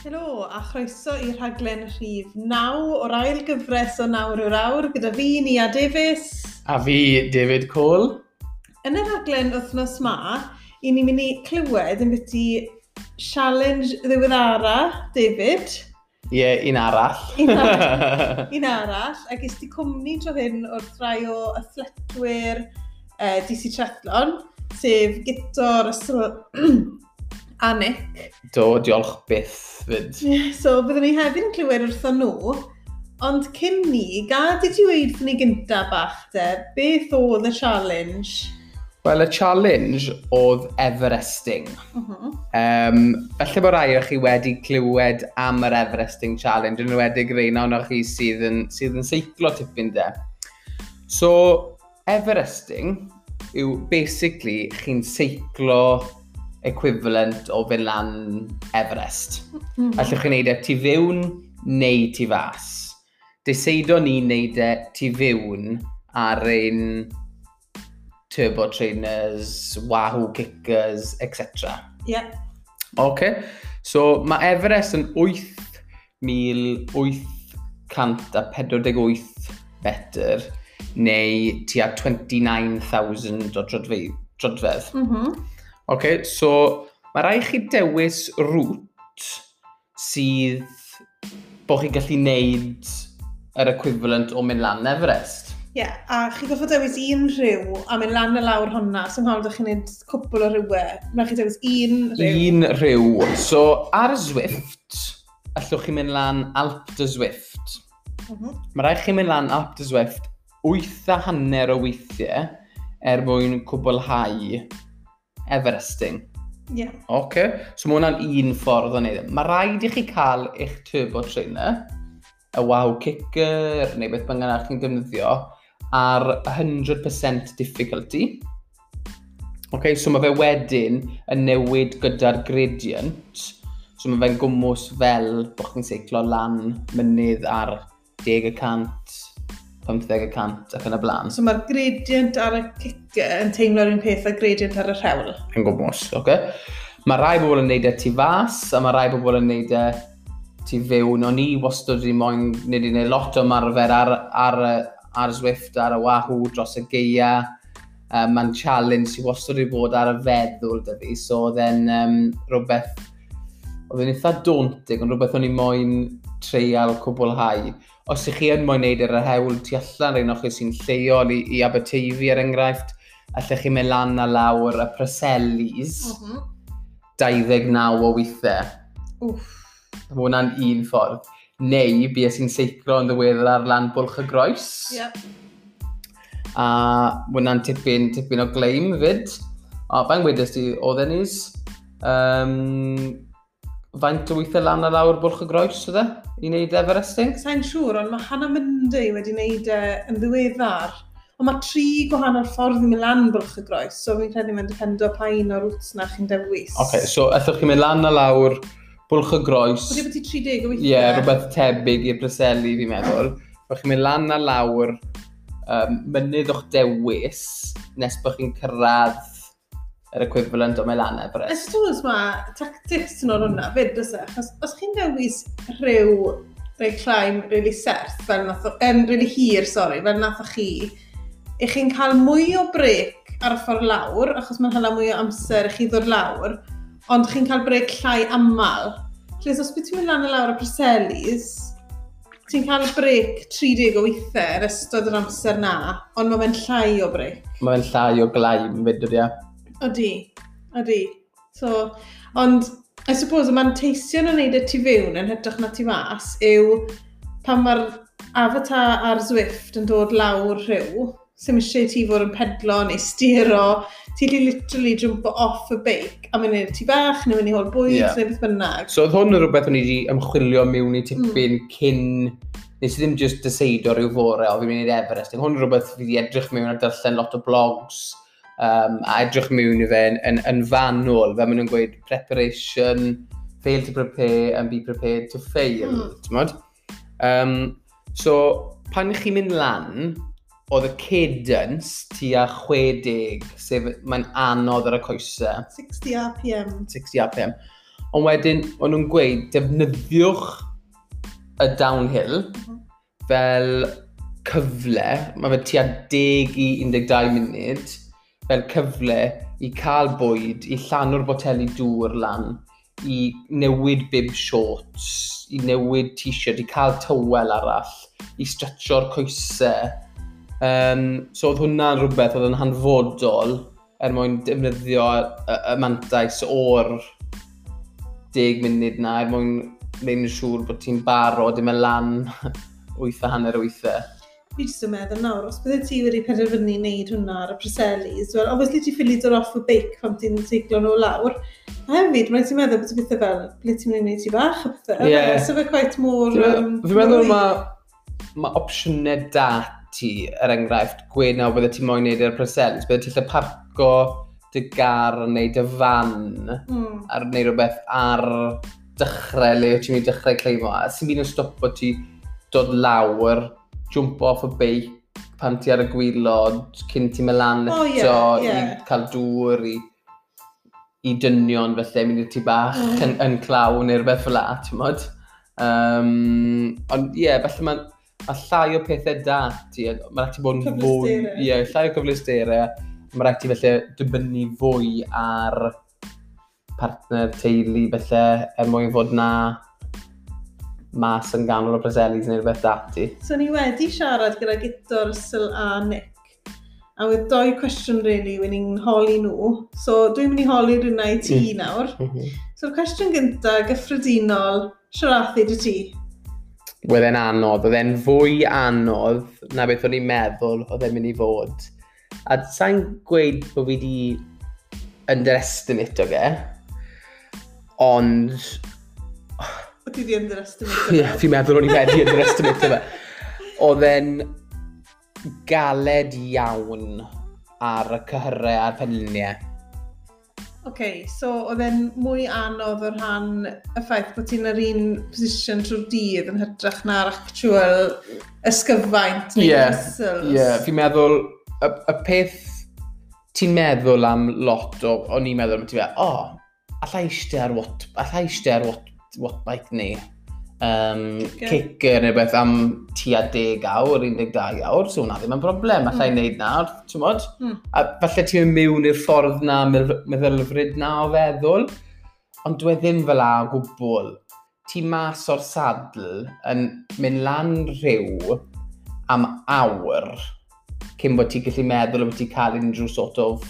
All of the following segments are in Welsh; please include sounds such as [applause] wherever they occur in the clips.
Helo, a chroeso i rhaglen rhif naw o'r ail gyfres o nawr yw'r awr gyda fi, Nia Davies. A fi, David Cole. Yn y rhaglen wythnos ma, i ni'n mynd i clywed yn byty challenge ddiweddara, David. Ie, yeah, un arall. un arall. [laughs] un arall. Ac ysdi cwmni tro hyn o'r rhai o athletwyr e, uh, DC Triathlon, sef Gitor Ysl... [clears throat] a Nick. Do, diolch byth fyd. [laughs] So, byddwn ni hefyd yn clywed wrtho nhw, ond cyn ni, gad i ti weid ni gynta bach te, beth oedd y challenge? Wel, y challenge oedd Everesting. Mhm. Uh -huh. um, felly bod rai o chi wedi clywed am yr Everesting Challenge, yn wedi'i greina o'n chi sydd yn, sydd yn seiclo tipyn de. So, Everesting yw basically chi'n seiclo equivalent o fynd lan Everest. Mm -hmm. Allwch chi wneud e tu fewn neu tu fas. Deseido ni wneud e tu fewn ar ein turbo trainers, wahoo kickers, etc. Yeah. OK. So mae Everest yn 8,848 metr neu tua 29,000 o drodfedd. Mm -hmm. Okay, so mae rai chi dewis rŵt sydd bod chi'n gallu neud yr equivalent o mynd lan Everest. Ie, yeah, a chi goffo dewis un rhyw a mynd lan y lawr honna, sy'n hawl ydych chi'n gwneud cwpl o rhywau. Mae chi dewis un rhyw. Un rhyw. So, ar y Zwift, allwch chi mynd lan Alp de Zwift. Mm -hmm. Mae rhaid chi mynd lan Alp de Zwift wyth a hanner o weithiau er mwyn cwblhau Everesting. Ie. Yeah. Oce. Okay. So mae hwnna'n un ffordd o wneud. E. Mae rhaid i chi cael eich turbo trainer, y wow kicker neu beth bynnag chi'n defnyddio, ar 100% difficulty. Okay, so mae fe wedyn yn newid gyda'r gradient. So mae fe'n gwmwys fel bod chi'n seiclo lan mynydd ar 10% 15% ac yn y blaen. So mae'r gradient ar y ciciau yn teimlo'r un peth a gradient ar y rhewl. Yn gwmws, oce. Okay? Mae rai bobl yn neud e tu fas, a mae rai bobl yn neud e tu fewn. O'n i wastad wedi moyn, nid i'n neud lot o marfer ar, ar, ar Zwift, ar y Wahoo, dros y geia. Um, Mae'n challenge sy'n wastad wedi bod ar y feddwl dy fi, so oedd e'n um, rhywbeth, oedd e'n eitha daunting, ond rhywbeth o'n i moyn treial cwblhau os ych chi yn moyn neud yr hewl tu allan, rhaid chi sy'n lleol i, i Aberteifi er enghraifft, allech chi mynd lan a lawr y preselis, mm -hmm. 29 o weithiau. Wff. Mae hwnna'n un ffordd. Neu, bia sy'n seiclo yn ddiweddar ar lan bwlch y groes. Yep. A hwnna'n tipyn, tipyn o gleim fyd. O, fa'n wedys di, oedd enis. Um, faint o weithiau lan a lawr bwlch y groes ydde i wneud Everesting? Sa'n siŵr, ond mae Hannah Monday wedi wneud e yn ddiweddar. Ond mae tri gwahanol ffordd i mynd lan bwlch y groes, so fi'n credu mae'n dependo pa un o'r rwts na chi'n dewis. Oce, okay, so ethwch chi'n mynd lan a lawr bwlch y groes. Wedi bod i 30 o weithiau? Ie, yeah, rhywbeth tebyg i'r Bryseli fi'n meddwl. Ydych chi'n mynd lan a lawr um, mynydd o'ch dewis nes bod chi'n cyrraedd yr equivalent o Melan Everest. Ys tŵls mae tactics yn o'r hwnna, fyd, os e? achos os chi'n dewis rhyw rhaid climb really serth, fel nath, yn um, really hir, sori, fel nath o chi, i chi'n cael mwy o brec ar y ffordd lawr, achos mae'n hala mwy o amser i chi ddod lawr, ond chi'n cael brec llai aml. Lles, os byd ti'n mynd lan y lawr y Preselis, ti'n cael brec 30 o weithiau yr ystod yr amser na, ond mae'n llai o brec. Mae'n llai o glaim, fyd, ie. Ydy, ydy. So, ond, I suppose, y manteision o wneud y tu fewn yn hytrach na tu mas yw pan mae'r avatar a'r Zwift yn dod lawr rhyw, sy'n eisiau ti fod yn pedlo neu stiro, ti di literally jumpo off y beic a mynd i'r tu bach neu mynd i hol bwyd yeah. neu beth bynnag. So oedd hwn yn rhywbeth o'n i wedi ymchwilio mewn i tipyn mm. cyn, nes i ddim just dyseido rhyw fore o fi'n mynd i'r Everest. Hwn yn rhywbeth fi wedi edrych mewn a darllen lot o blogs um, a edrych mewn i fe yn, yn, yn fanwl. Fe maen nhw'n gweud preparation, fail to prepare and be prepared to fail. Mm. Um, so, pan chi'n mynd lan, oedd y cadence tua 60, sef mae'n anodd ar y coesau. 60 RPM. 60 RPM. Ond wedyn, o'n nhw'n gweud, defnyddiwch y downhill mm-hmm. fel cyfle, mae fe tua 10 i 12 munud, fel cyfle i cael bwyd, i llanw'r boteli dŵr lan, i newid bib shorts, i newid t-shirt, i cael tywel arall, i stretcho'r coesau. Um, so oedd hwnna'n rhywbeth oedd yn hanfodol er mwyn defnyddio y, y mantais o'r 10 munud na, er mwyn neud yn siŵr bod ti'n barod i mewn lan [laughs] 8 a hanner 8 fi jyst yn meddwl nawr, os bydde ti wedi penderfynu wneud hwnna ar y preselis, wel, obviously ti ffili dod off y beic pan ti'n teiglo nhw lawr, a hefyd, mae'n ti'n meddwl bod y bethau fel, ble ti'n mynd i wneud ti bach, a bethau, yeah. so fe quite mor... Um, Fi'n meddwl mae ma opsiynau da ti, er enghraifft, gweud nawr bydde ti'n moyn wneud e ar y preselis, bydde ti'n lle parco dy gar neu dy fan mm. ar wneud rhywbeth ar dechrau le o ti'n mynd i dechrau cleimo a sy'n byd yn stopo ti dod lawr jump off y beic pan ti ar y gwylod, cyn ti melan eto, oh, yeah, yeah. i cael dŵr, i, i dynion felly, mynd i ti bach mm. yn, yn claw neu rhywbeth fel la, ti'n modd. Um, ond ie, yeah, felly mae ma llai o pethau da ti, mae'n rhaid ti bod yn fwy, ie, yeah, llai o cyfleusterau, mae'n rhaid ti felly dibynnu fwy ar partner teulu felly, er mwyn fod na mas yn ganol o preselis neu rhywbeth dati. So ni wedi siarad gyda Gitor, Syl a Nick. A wedd doi cwestiwn really wedi'n ni'n holi nhw. So dwi'n mynd i holi rhywna i ti mm. nawr. Mhm. So'r cwestiwn gyntaf, gyffredinol, siarathu dy ti? Wedd e'n anodd. Oedd e'n fwy anodd na beth o'n i'n meddwl oedd e'n mynd i fod. A sa'n gweud bod fi wedi underestimate o ge, ond Ti di underestimate [laughs] Ie, fi'n meddwl o'n i wedi underestimate fe. Oedd e'n galed iawn ar y cyhyrau a'r penluniau. Oce, okay, so oedd e'n mwy anodd o'r rhan y ffaith bod ti'n yr un position trwy'r dydd yn hytrach na'r actual ysgyfaint neu yeah, muscles. Ie, yeah, fi'n meddwl, y, y peth ti'n meddwl am lot o, o'n i'n meddwl, am ti'n meddwl, o, oh, allai eistedd ar, wat, allai eistedd ar wat, watbike ni, um, kicker neu beth am tua 10 awr, 12 awr, so hwnna ddim yn broblem, allai mm. wneud na, ti'n modd? Mm. A falle ti'n mewn i'r ffordd na, meddylfryd na o feddwl, ond dwi ddim fel a gwbl. Ti mas o'r sadl yn mynd lan rhyw am awr cyn bod ti'n gallu meddwl bod ti'n cael unrhyw sort of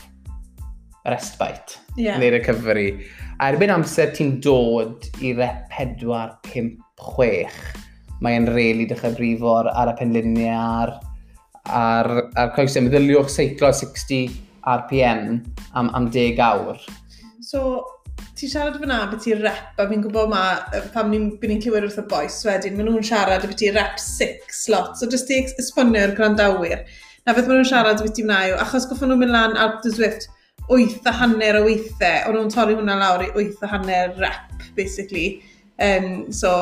respite. Yeah. Neu'r recovery. A erbyn amser ti'n dod i rep 4, 5, 6, mae'n rili dechrau brifo ar, y penluniau, ar, ar, ar coesau. Meddyliwch seiclo 60 RPM am, am 10 awr. So, ti siarad fyna beth ti rep, a fi'n gwybod ma, pam ni'n ni clywed wrth y boes wedyn, maen nhw'n siarad beth ti rep 6 lot, so jyst i esbonio'r grandawyr. Na beth maen nhw'n siarad beth ti fyna yw, achos goffon nhw'n mynd lan Alp the Zwift, 8 a hanner o weithiau. O'n nhw'n torri hwnna lawr i 8 a hanner rep, basically. Um, so,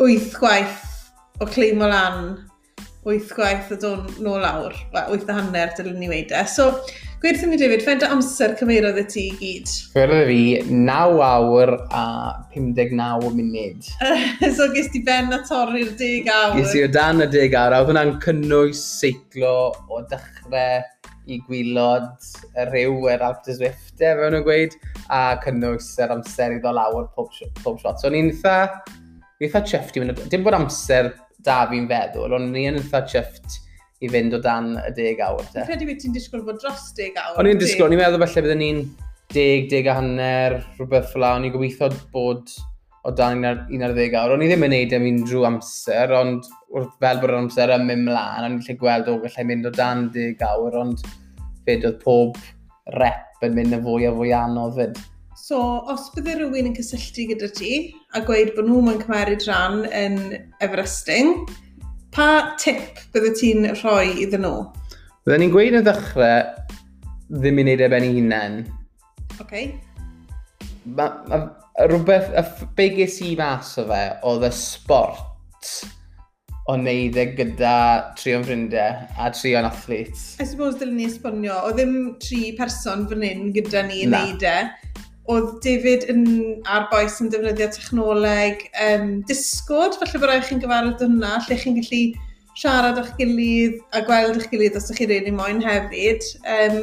8 gwaith o cleim o lan, 8 gwaith o dod nôl lawr, Wel, 8 a hanner dylwn ni weid e. So, gweithio ni David, faint o amser cymerodd y ti i gyd? Cymerodd fi 9 awr a 59 munud. [laughs] so, ges ti ben a torri'r 10 awr? Ges i o dan y 10 awr, a oedd hwnna'n cynnwys seiclo o dechrau i gwylod y rhyw yr Alp de Zwift, e, fe nhw'n gweud, a cynnwys yr amser iddo lawr pob, pob shot. So, ni'n eitha, eitha chyfft i fynd, dim bod amser da fi'n feddwl, ond ni'n eitha chyfft i fynd o dan y deg awr. Te. Credu beth ti'n disgwyl bod dros deg awr? O'n i'n disgwyl, ni'n meddwl falle byddwn ni'n deg, deg a hanner, rhywbeth fel la, o'n i'n gobeithio bod o dan un ar, un ar ddeg awr. O'n i ddim yn neud e am unrhyw amser, ond wrth fel bod yr amser yn mynd mlaen, o'n i'n lle gweld o gallai mynd o dan 10 awr, ond fyd oedd pob rep yn mynd yn fwy a fwy anodd fyd. So, os bydde rhywun yn cysylltu gyda ti a gweud bod nhw'n cymryd rhan yn Everesting, pa tip bydde ti'n rhoi iddyn nhw? Byddai ni'n gweud yn ddechrau ddim i wneud eben i hunain. Oce. Okay. Ma, ma, rhywbeth, y ff, be ges i mas o fe, oedd y sport o wneud e gyda trio'n ffrindiau a trio'n athlet. I suppose dylwn ni esbonio, o ddim tri person fan hyn gyda ni yn neud e. Oedd David yn ar boes yn defnyddio technoleg um, Discord, felly bod rhaid chi'n gyfarwydd hwnna, lle chi'n gallu siarad o'ch gilydd a gweld o'ch gilydd os ydych chi rili moyn hefyd. Um,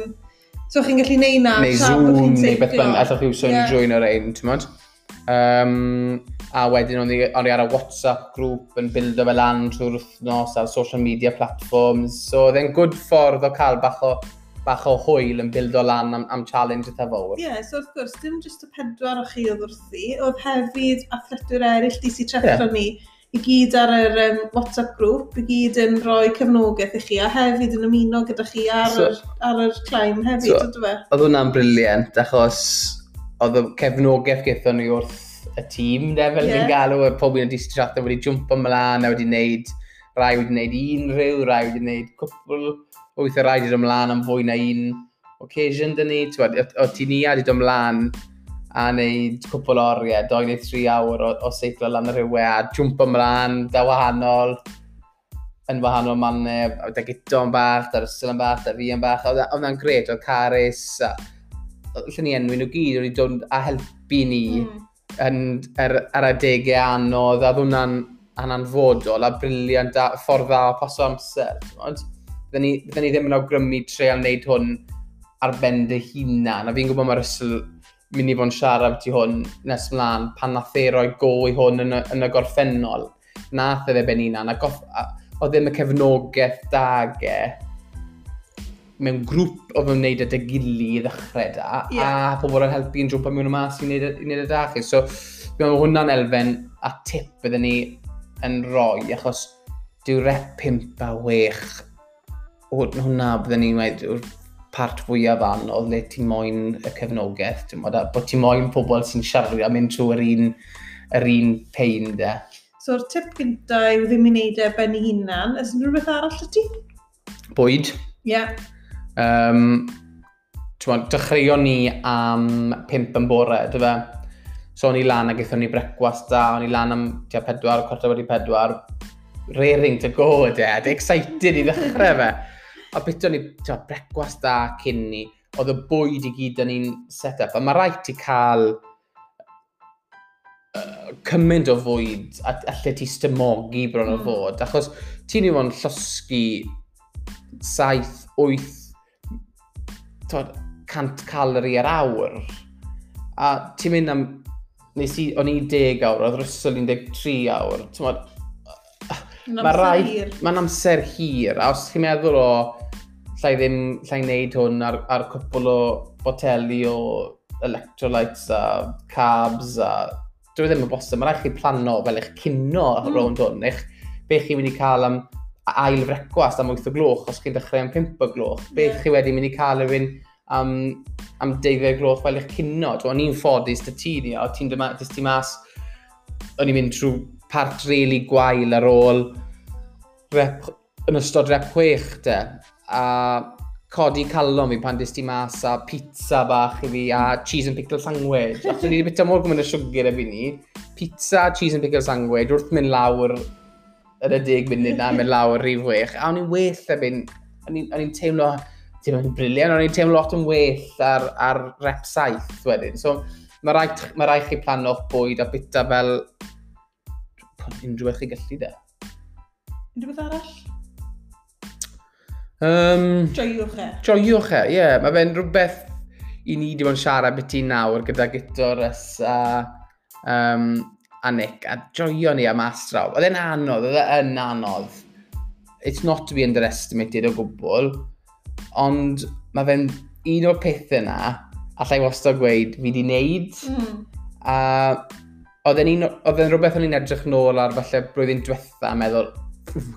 so chi'n gallu neud na. Neu Zoom, neu beth bynnag, allwch chi wsio yeah. drwy'n o'r ein, ti'n modd? Um, a wedyn o'n i, on i ar y WhatsApp grŵp yn bildo fel lan trwy'r wythnos ar social media platforms. So oedd e'n good ffordd o cael bach o, bach o hwyl yn bildo lan am, am challenge eitha fawr. Ie, yeah, so wrth gwrs, dim jyst y pedwar o chi oedd wrthi, oedd hefyd athletwyr eraill di si Treffro yeah. ni i gyd ar yr um, WhatsApp grŵp, i gyd yn rhoi cefnogaeth i chi, a hefyd yn ymuno gyda chi ar, so, yr, ar yr climb hefyd, so, ydw fe? Oedd hwnna'n briliant, achos oedd y cefnogaeth gyda ni wrth y tîm, de, fel yeah. fi'n galw, y pob un o distrata wedi jwmp ymlaen a wedi wneud, rai wedi wneud un rhyw, rai wedi wneud cwpl, wyth y rai wedi dod ymlaen am fwy na un occasion dyn ni, o ti ni a wedi dod ymlaen a wneud cwpl oriau, doi neu tri awr o, o seiclo lan y rhywle a jwmp ymlaen, da wahanol, yn wahanol mannau, a da gyto'n bach, da'r ysgol yn bach, da fi yn bach, oedd e, hwnna'n gred, oedd Caris, a, allan ni enwi nhw gyd wedi dod a helpu ni mm. yn, er, ar adegau anodd a ddwnna'n yn anfodol a briliant a ffordd dda o paso amser. Byddwn ni, ni ddim yn awgrymu treol wneud hwn ar ben dy hunan. A fi'n gwybod mae Russell mynd i fod yn siarad ti hwn nes mlaen pan nath e roi go i hwn yn y, yn y gorffennol. Nath e fe ben hunan. A, goff, a oedd ddim y cefnogaeth da mewn grŵp o fewn wneud y dy gili i ddechrau da, yeah. a pobl yn helpu yn jwpa mewn y mas i wneud y da chi. So, mae hwnna'n elfen a tip byddwn ni yn roi, achos dyw rep 5 a 6, hwnna byddwn ni'n dweud yw'r part fwyaf anodd le ti moyn y cefnogaeth, ti'n bod, bod ti moyn pobl sy'n siarad a mynd trwy'r un, yr un pein de. So'r tip gyntaf yw ddim i wneud e ben i hunan, ys unrhyw beth arall y ti? Bwyd. Ie. Yeah. Um, Tewa, dechreuon ni am 5 yn bore, dy fe? So, o'n i lan a gaethon ni brecwast da, o'n i lan am tia pedwar, cwarta wedi pedwar. Raring to go, de, a e excited i ddechrau fe. A bit o'n i tia brecwast da cyn ni, oedd y bwyd i gyd yn un set-up, a mae rhaid i cael uh, cymaint o fwyd a allai ti stymogi bron o hmm. fod, achos ti'n i fo'n llosgu 7, 8 tod, 100 calori ar awr. A ti'n mynd am... Nes i, o'n i 10 awr, oedd rysol 13 awr. Mae rai... Mae'n amser hir. A os chi'n meddwl o... Llai ddim... Llai wneud hwn ar, ar cwpl o boteli o electrolytes a carbs a... Dwi e ddim yn bosib. Mae rhaid chi plano fel eich cynno mm. rownd hwn. Eich, be chi'n mynd i cael am ail frecwast am 8 o gloch os chi'n dechrau am 5 o gloch. Beth yeah. chi wedi mynd i cael yw'n am, am 12 gloch fel eich cynno. O'n i'n ffodus dy ti ni, o ti'n dys ti mas, o'n i'n mynd trwy part really gwael ar ôl rep, yn ystod rep 6 de. A codi calon fi pan dys ti mas a pizza bach i fi a cheese and pickle sandwich. Achos ni wedi bita mor gwmwn y siwgr efo ni. Pizza, cheese and pickle sandwich wrth mynd lawr yn y deg munud na, mynd lawr rhif wech. A o'n i'n well a mynd, o'n i'n teimlo, teimlo yn briliant, o'n i'n teimlo lot yn well ar, ar rep saith wedyn. So, mae rhaid, mae rhaid chi plano'ch bwyd a bita fel unrhyw beth chi gallu de. Unrhyw beth arall? Um, joiwch e. Joiwch e, ie. Yeah. Mae fe'n rhywbeth i ni wedi bod yn siarad beth i nawr gyda gytor a um, a Nick a joio ni am astraw. Oedd e'n anodd, oedd e'n anodd. It's not to be underestimated o gwbl, ond mae fe'n un o'r pethau yna allai wastad gweud fi wedi wneud. Mm. A oedd e'n rhywbeth o'n i'n edrych nôl ar falle blwyddyn diwetha a meddwl,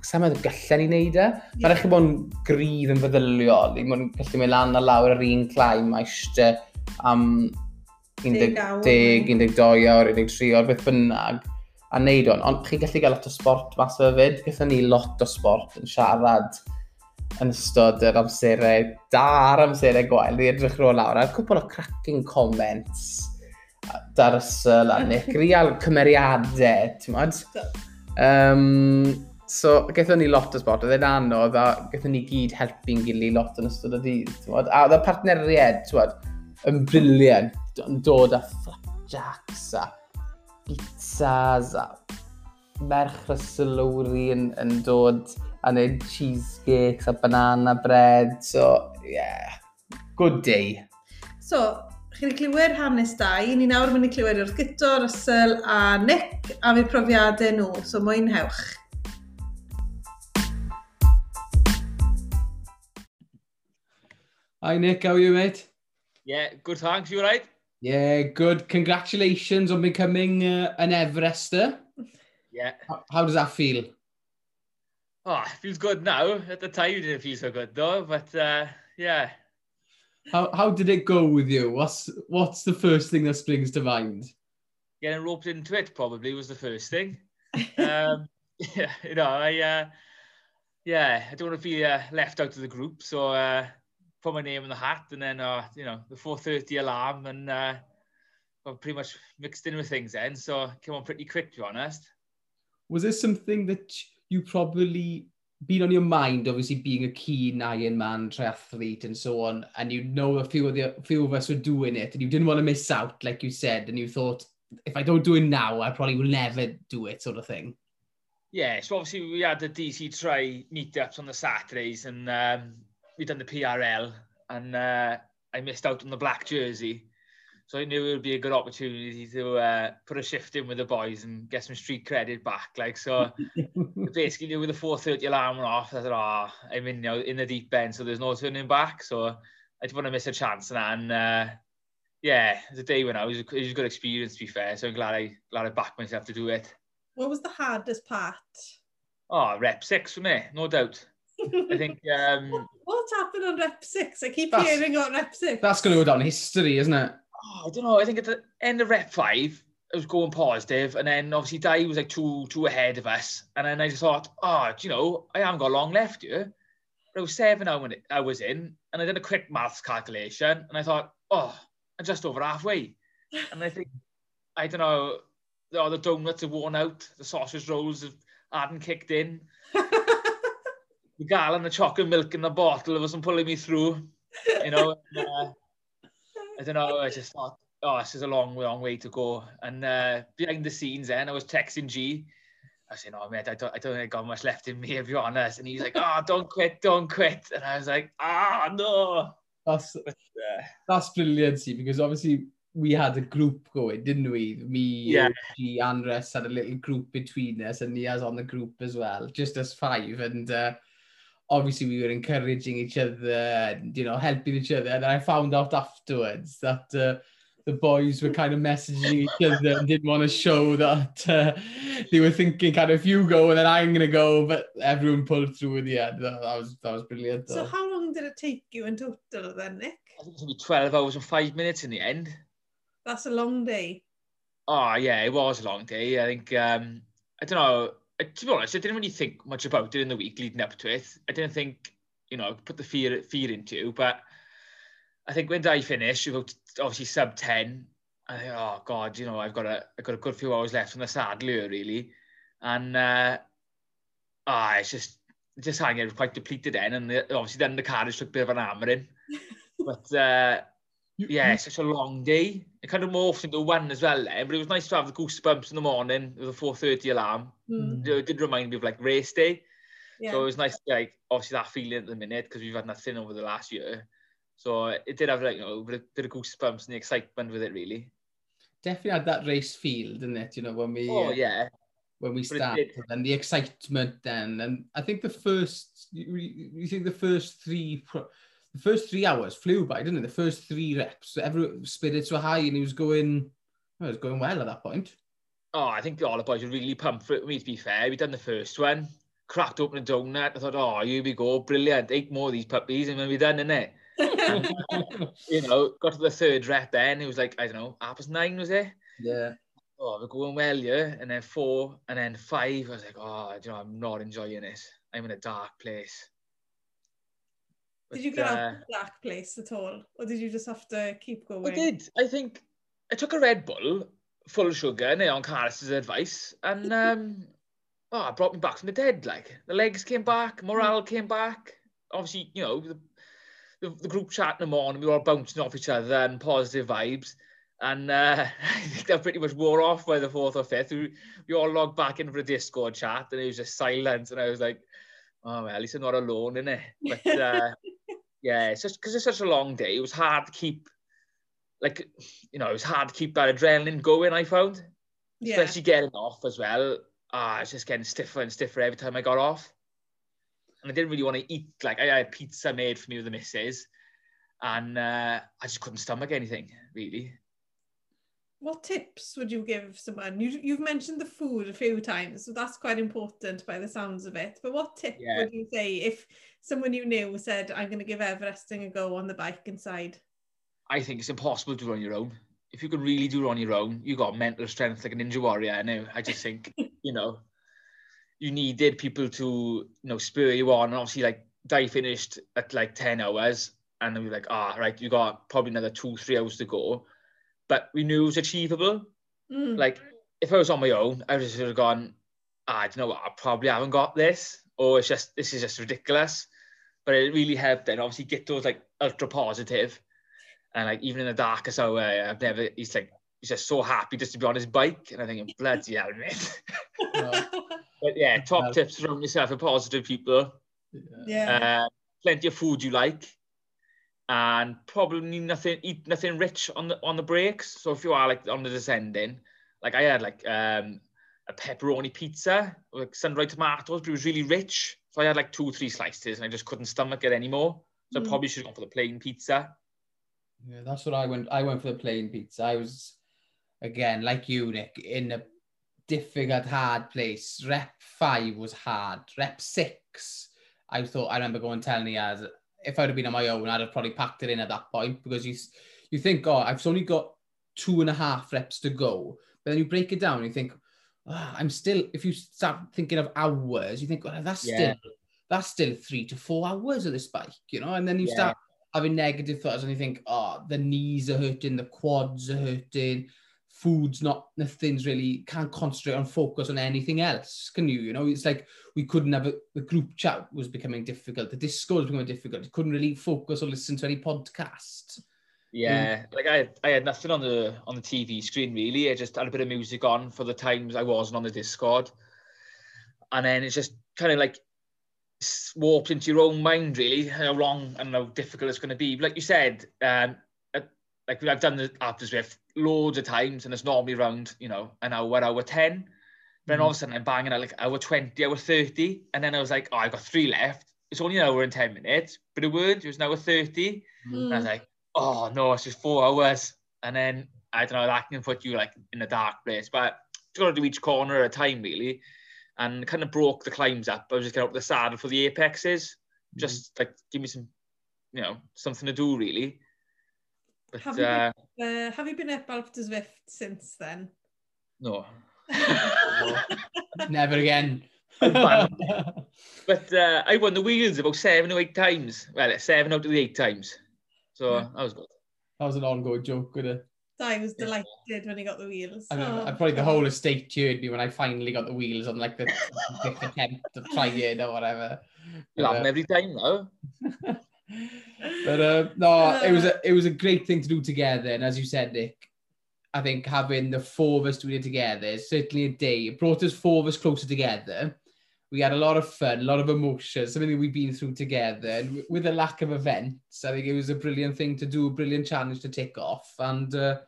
sa'n meddwl gallen ni wneud e? Yeah. Mae'n eich bod yn gryf yn feddyliol, i bod gallu mynd lan a lawr yr un claim a eisiau am um, 10, 12 awr, 13 awr, beth bynnag, a wneud hwn. Ond chi gallu gael lot o sport mas o fyd. Gathen ni lot o sport yn siarad yn ystod yr amserau da a'r amserau gwael. Ni edrych rôl lawr a'r cwpl o cracking comments dar ysl a [laughs] Nick. Real cymeriadau, ti'n modd? Um, so, gaethon ni lot o sport, oedd e'n anodd, a gaethon ni gyd helpu'n gilydd lot yn ystod y dydd. A oedd y partneriaid, ti'n modd, yn briliant yn dod â flapjacks a pizzas a merch ryslwri yn, yn dod a wneud cheesecakes a banana bread. So, yeah, good day. So, chi wedi clywed hanes da, i ni nawr mynd i clywed wrth gyto, Russell a Nick a fydd profiadau nhw, so mwynhewch. Hi Nick, how are you mate? Yeah, good thanks, you alright? Yeah, good. Congratulations on becoming uh, an Everester. Yeah. How, how does that feel? Oh, it feels good now. At the time, it didn't feel so good though, but uh, yeah. How, how did it go with you? What's, what's the first thing that springs to mind? Getting roped into it probably was the first thing. um, [laughs] yeah, you know, I, uh, yeah, I don't want to be uh, left out of the group, so uh, put my name in the hat, and then uh, you know the 4:30 alarm, and uh, got pretty much mixed in with things then. So came on pretty quick, to be honest. Was there something that you probably been on your mind, obviously being a keen Iron Man triathlete and so on, and you know a few of the few of us were doing it, and you didn't want to miss out, like you said, and you thought, if I don't do it now, I probably will never do it, sort of thing. Yeah, so obviously we had the DC try meetups on the Saturdays, and um, we done the PRL and uh, I missed out on the black jersey. So I knew it would be a good opportunity to uh, put a shift in with the boys and get some street credit back. Like so, [laughs] basically knew with the 4:30 alarm went off, I thought, oh, I'm in now in the deep end, so there's no turning back. So I didn't want to miss a chance and that. And uh, yeah, the day when I was, it was a good experience to be fair. So I'm glad I glad I backed myself to do it. What was the hardest part? Oh, rep six for me, no doubt. I think. Um, What's happened on rep six? I keep hearing on rep six. That's going to go down history, isn't it? Oh, I don't know. I think at the end of rep five, it was going positive, and then obviously Dai was like two two ahead of us, and then I just thought, oh, do you know, I haven't got long left here. But it was seven hours when I was in, and I did a quick maths calculation, and I thought, oh, I'm just over halfway. And I think, I don't know, oh, the donuts have worn out, the sausage rolls have, hadn't kicked in. [laughs] the gal and the chocolate milk in the bottle wasn't pulling me through. You know, and, uh, I don't know, I just thought, oh, this is a long, long way to go. And uh, behind the scenes then, I was texting G. I said, oh, mate, I don't, I don't think I got much left in me, if you're honest. And he's like, oh, don't quit, don't quit. And I was like, ah, oh, no. That's, but, uh, that's brilliant, see, because obviously we had a group going, didn't we? Me, yeah. G, Andres had a little group between us, and Nia's on the group as well, just us five. And uh, obviously we were encouraging each other and, you know, helping each other. And I found out afterwards that uh, the boys were kind of messaging each other and didn't want to show that uh, they were thinking kind of if you go and then I'm going to go. But everyone pulled through in the end. That, that was that was brilliant though. so how long did it take you in total then Nick? I think it was 12 hours and 5 minutes in the end. That's a long day. Oh yeah it was a long day. I think um I don't know to be honest, I didn't really think much about it in the week leading up to it. I didn't think, you know, put the fear fear into you, but I think when I finished, about obviously sub 10, I think, oh God, you know, I've got a, I've got a good few hours left on the saddle here, really. And, uh, ah, oh, it's just, just hanging, it was quite depleted then, and the, obviously then the carriage took a bit of an hammering. [laughs] but, uh, you, yeah, you, it's such a long day it kind of morphed into one as well then, but it was nice to have the goosebumps in the morning with a 4.30 alarm. Mm. It did remind me of like race day. Yeah. So it was nice, to, like, obviously that feeling at the minute because we've had nothing over the last year. So it did have like, you know, a bit, of goosebumps and the excitement with it really. Definitely had that race feel, didn't it? You know, when we... Oh, uh, yeah. When we but started and the excitement then. And I think the first, you, you think the first three, Pro- the first three hours flew by, didn't it? The first three reps, every spirits were high, and he was going, well, it was going well at that point. Oh, I think all the boys were really pumped for it. Me, to be fair, we done the first one, cracked open a donut. I thought, oh, here we go, brilliant. Eight more of these puppies, and then we done, innit? [laughs] [laughs] you know, got to the third rep then. It was like, I don't know, half past nine, was it? Yeah. Oh, we're going well, yeah. And then four, and then five. I was like, oh, you know, I'm not enjoying this. I'm in a dark place. Did you get uh, out of that place at all? Or did you just have to keep going? I did. I think I took a Red Bull, full sugar, now on Carlos's advice, and mm-hmm. um, oh, it brought me back from the dead. Like the legs came back, morale mm-hmm. came back. Obviously, you know, the, the, the group chat in the morning, we were all bouncing off each other and positive vibes. And uh, [laughs] I think that pretty much wore off by the fourth or fifth. We, we all logged back in for a Discord chat and it was just silence. And I was like, oh, well, at least I'm not alone in it. But uh, yeah, because it's, it's, such a long day, it was hard to keep, like, you know, it was hard to keep that adrenaline going, I found. Yeah. Especially getting off as well. Ah, it's just getting stiffer and stiffer every time I got off. And I didn't really want to eat, like, I had pizza made for me with the missus, and uh, I just couldn't stomach anything, really. What tips would you give someone? You, you've mentioned the food a few times, so that's quite important by the sounds of it. But what tip yeah. would you say if someone you knew said, I'm going to give Everesting a go on the bike inside? I think it's impossible to do on your own. If you can really do it on your own, you got mental strength like a ninja warrior. I know. I just think, [laughs] you know, you needed people to, you know, spur you on. And obviously, like, Di finished at like 10 hours, and then we were like, ah, right, you got probably another two, three hours to go. But we knew it was achievable. Mm. Like, if I was on my own, I would just have gone, ah, do you know what, I probably haven't got this, or it's just, this is just ridiculous. But it really helped And obviously, get those like ultra positive and like even in the darkest hour, I've never. He's like he's just so happy just to be on his bike, and I think bloody hell, mate. [laughs] but yeah, top Well- tips from yourself and positive people. yeah. Uh, plenty of food you like, and probably nothing. Eat nothing rich on the on the breaks. So if you are like on the descending, like I had like um a pepperoni pizza, like sun-dried tomatoes, but it was really rich. So I had like two, three slices and I just couldn't stomach it anymore. So mm. I probably should have gone for the plain pizza. Yeah, that's what I went. I went for the plain pizza. I was, again, like you, Nick, in a difficult, hard place. Rep five was hard. Rep six, I thought. I remember going telling the as if I'd have been on my own, I'd have probably packed it in at that point because you you think, oh, I've only got two and a half reps to go. But then you break it down and you think, Ah, I'm still, if you start thinking of hours, you think, well, that's yeah. still, that's still three to four hours of this bike, you know? And then you yeah. start having negative thoughts and you think, oh, the knees are hurting, the quads are hurting, food's not, nothing's really, can't concentrate on focus on anything else, can you? You know, it's like we couldn't have, a, the group chat was becoming difficult, the Discord was becoming difficult, you couldn't really focus or listen to any podcast. Yeah, like I, I had nothing on the on the TV screen really. I just had a bit of music on for the times I wasn't on the Discord, and then it's just kind of like warped into your own mind really how long and how difficult it's going to be. Like you said, um, uh, like I've done the after Zwift loads of times, and it's normally around you know an hour, hour ten. But then all of a sudden I'm banging at like hour twenty, hour thirty, and then I was like, oh, I've got three left. It's only an hour and ten minutes, but it weren't. It was an hour thirty. And I was Mm. like, oh no, it's just four hours. And then, I don't know, that can put you like in a dark place. But you've got to do each corner at a time, really. And kind of broke the climbs up. I was just getting up the saddle for the apexes. Mm. Just like, give me some, you know, something to do, really. But, have, you uh, been, uh, have you been at Balp to Zwift since then? No. [laughs] no. Never again. but uh, I won the wheels about seven or eight times. Well, seven out of the eight times. So Yeah. that was good. That was an ongoing joke, would it? I was delighted when he got the wheels. I, mean, Oh. I probably the whole estate cheered me when I finally got the wheels on like the fifth attempt to try it or whatever. You're But, laughing uh, every time now. [laughs] but uh, no, it was a it was a great thing to do together. And as you said, Nick, I think having the four of us doing it together is certainly a day. It brought us four of us closer together. we had a lot of fun, a lot of emotions, something that we've been through together. And with a lack of events, I think it was a brilliant thing to do, a brilliant challenge to take off. And uh,